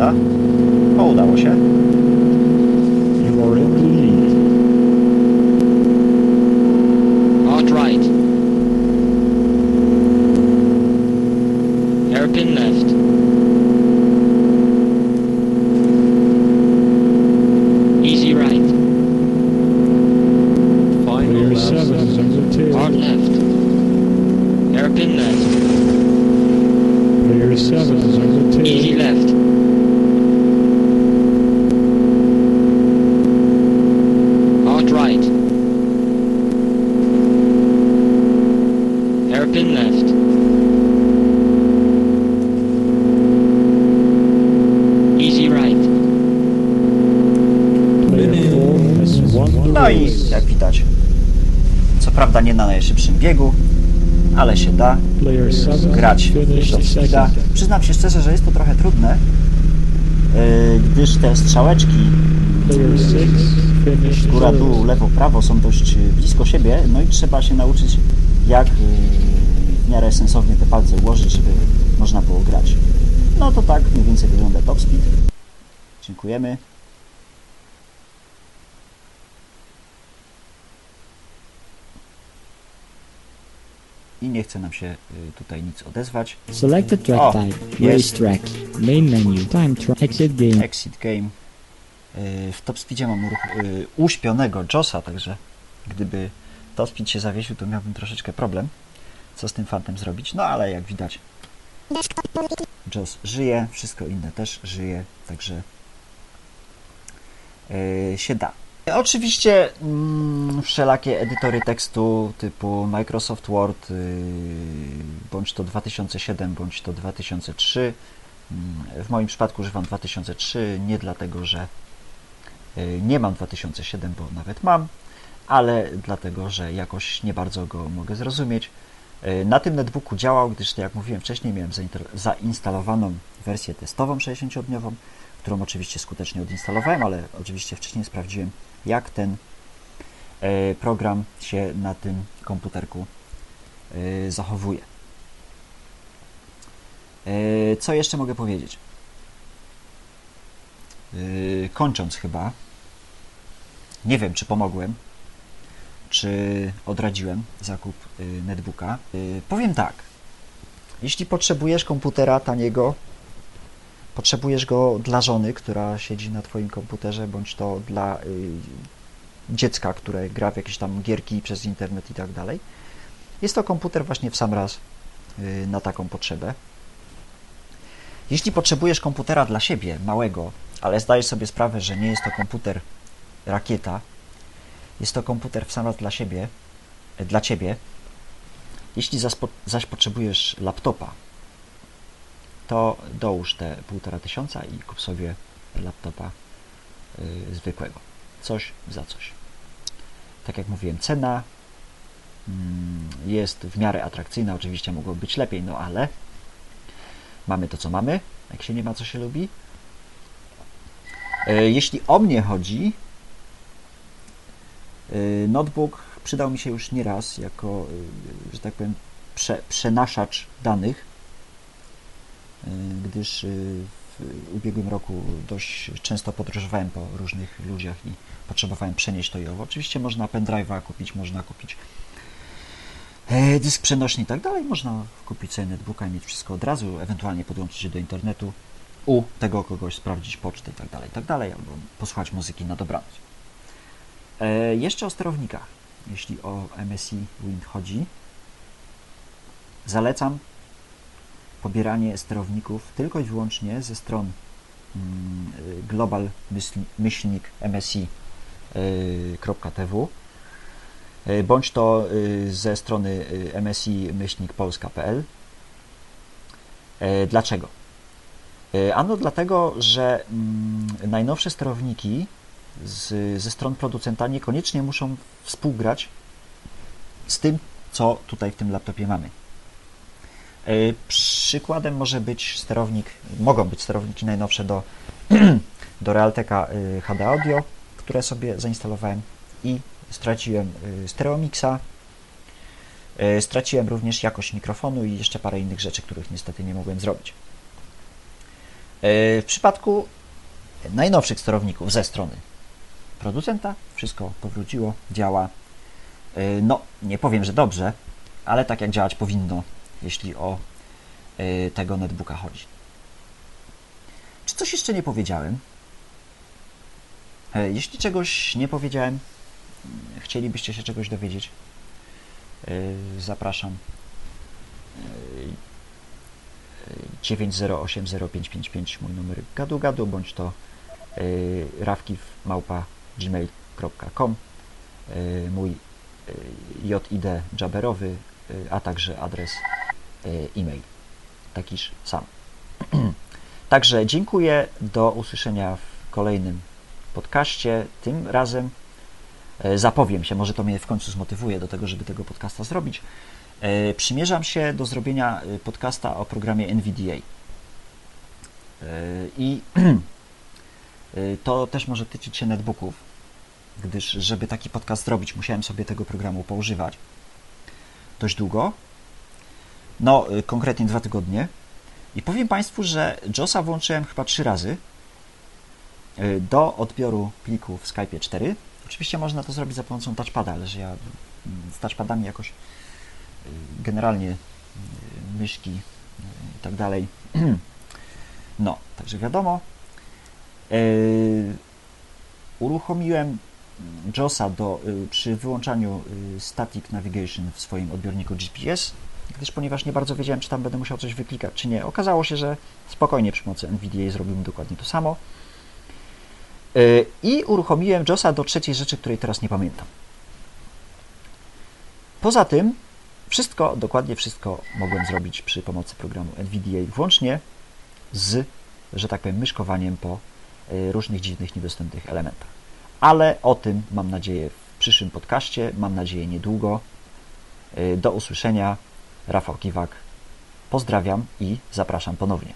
A: pewno nam się nie uda. O, udało się.
E: You are in the lead.
F: Hard right. Hairpin left. Easy right.
G: Final
E: Player
G: lap.
E: 7 is on the tail.
F: Hard left. Hairpin left.
E: Player 7 is on the tail.
F: Easy left. Hard right. Hairpin left. Easy right.
E: Player 4 has won the
A: No i
E: race.
A: jak widać, co najszybszym biegu, ale się da
E: Player 7
A: grać top speeda. Przyznam się szczerze, że jest to trochę trudne, yy, gdyż te strzałeczki
E: Player 6 finished
A: góra, dół, lewo, prawo są dość yy, blisko siebie, no i trzeba się nauczyć jak yy, w miarę sensownie te palce ułożyć, żeby można było grać. No to tak mniej więcej wygląda top speed. Dziękujemy. I nie chce nam się yy, tutaj nic odezwać.
E: Select the track
A: O,
E: type. Race track. Main menu. Time track. Exit game.
A: Exit Game. Yy, W Top Speedzie mam ruch, yy, uśpionego Josa, także gdyby Top Speed się zawiesił, to miałbym troszeczkę problem, co z tym fantem zrobić. No ale jak widać. Joss żyje, wszystko inne też żyje, także się da. Oczywiście mm, wszelakie edytory tekstu typu Microsoft Word, yy, bądź to 2007, bądź to 2003. Mm, W moim przypadku używam 2003 nie dlatego, że yy, nie mam 2007, bo nawet mam, ale dlatego, że jakoś nie bardzo go mogę zrozumieć. Yy, Na tym netbooku działał, gdyż, tak jak mówiłem wcześniej, miałem zainstalowaną wersję testową 60-dniową, którą oczywiście skutecznie odinstalowałem, ale oczywiście wcześniej sprawdziłem, jak ten e, program się na tym komputerku e, zachowuje. E, Co jeszcze mogę powiedzieć? Kończąc chyba, nie wiem, czy pomogłem, czy odradziłem zakup netbooka. Powiem tak, jeśli potrzebujesz komputera taniego, potrzebujesz go dla żony, która siedzi na Twoim komputerze, bądź to dla y, dziecka, które gra w jakieś tam gierki przez internet i tak dalej. Jest to komputer właśnie w sam raz y, na taką potrzebę. Jeśli potrzebujesz komputera dla siebie, małego, ale zdajesz sobie sprawę, że nie jest to komputer rakieta, jest to komputer w sam raz dla siebie, dla ciebie. Jeśli zaś potrzebujesz laptopa, to dołóż te półtora tysiąca i kup sobie laptopa y, zwykłego. Coś za coś. Tak jak mówiłem, cena mm, jest w miarę atrakcyjna. Oczywiście mogło być lepiej, no ale mamy to, co mamy. Jak się nie ma, co się lubi. Y, Jeśli o mnie chodzi, y, notebook przydał mi się już nieraz jako, y, że tak powiem, prze, przenaszacz danych gdyż y, w ubiegłym roku dość często podróżowałem po różnych ludziach i potrzebowałem przenieść to i owo. Oczywiście można pendrive'a kupić, można kupić e, dysk przenośny i tak dalej. Można kupić sobie netbooka i mieć wszystko od razu, ewentualnie podłączyć się do internetu, u tego kogoś sprawdzić pocztę i tak dalej, i tak dalej, albo posłuchać muzyki na dobranoc. E, Jeszcze o sterownikach. Jeśli o MSI Wind chodzi, zalecam pobieranie sterowników tylko i wyłącznie ze stron mm, y, global myśl- myślnik msi.tw y, bądź to y, ze strony y, msi myślnik polska.pl Dlaczego? Ano dlatego, że mm, najnowsze sterowniki z, ze stron producenta niekoniecznie muszą współgrać z tym, co tutaj w tym laptopie mamy. E, Przykładem może być sterownik, mogą być sterowniki najnowsze do do Realteka y, HD Audio, które sobie zainstalowałem i straciłem y, Stereomixa, straciłem również jakość mikrofonu i jeszcze parę innych rzeczy, których niestety nie mogłem zrobić. W przypadku najnowszych sterowników ze strony producenta wszystko powróciło, działa. No, nie powiem, że dobrze, ale tak jak działać powinno, jeśli o y, tego netbooka chodzi. Czy coś jeszcze nie powiedziałem? E, Jeśli czegoś nie powiedziałem, chcielibyście się czegoś dowiedzieć, y, zapraszam. Y, y, 9080555 mój numer gadu gadu, bądź to rawkiw małpa gmail.com mój JID jabberowy, y, a także adres e-mail. Takiż sam. Także dziękuję. Do usłyszenia w kolejnym podcaście. Tym razem e, zapowiem się, może to mnie w końcu zmotywuje do tego, żeby tego podcasta zrobić. E, Przymierzam się do zrobienia podcasta o programie NVDA. I to też może tyczyć się netbooków, gdyż żeby taki podcast zrobić, musiałem sobie tego programu poużywać dość długo. No, y, konkretnie dwa tygodnie. I powiem Państwu, że JOSa włączyłem chyba trzy razy y, do odbioru pliku w Skype 4. Oczywiście można to zrobić za pomocą touchpada, ale że ja mm, z touchpadami jakoś y, generalnie myszki i tak dalej. No, także wiadomo. Uruchomiłem JOSa do, przy wyłączaniu Static Navigation w swoim odbiorniku GPS, gdyż ponieważ nie bardzo wiedziałem, czy tam będę musiał coś wyklikać, czy nie. Okazało się, że spokojnie przy pomocy NVDA zrobimy dokładnie to samo. Y, I uruchomiłem JOSa do trzeciej rzeczy, której teraz nie pamiętam. Poza tym, wszystko, dokładnie wszystko mogłem zrobić przy pomocy programu NVDA, włącznie z, że tak powiem, myszkowaniem po y, różnych dziwnych, niedostępnych elementach. Ale o tym mam nadzieję w przyszłym podcaście, mam nadzieję niedługo. Y, Do usłyszenia. Rafał Kiwak. Pozdrawiam i zapraszam ponownie.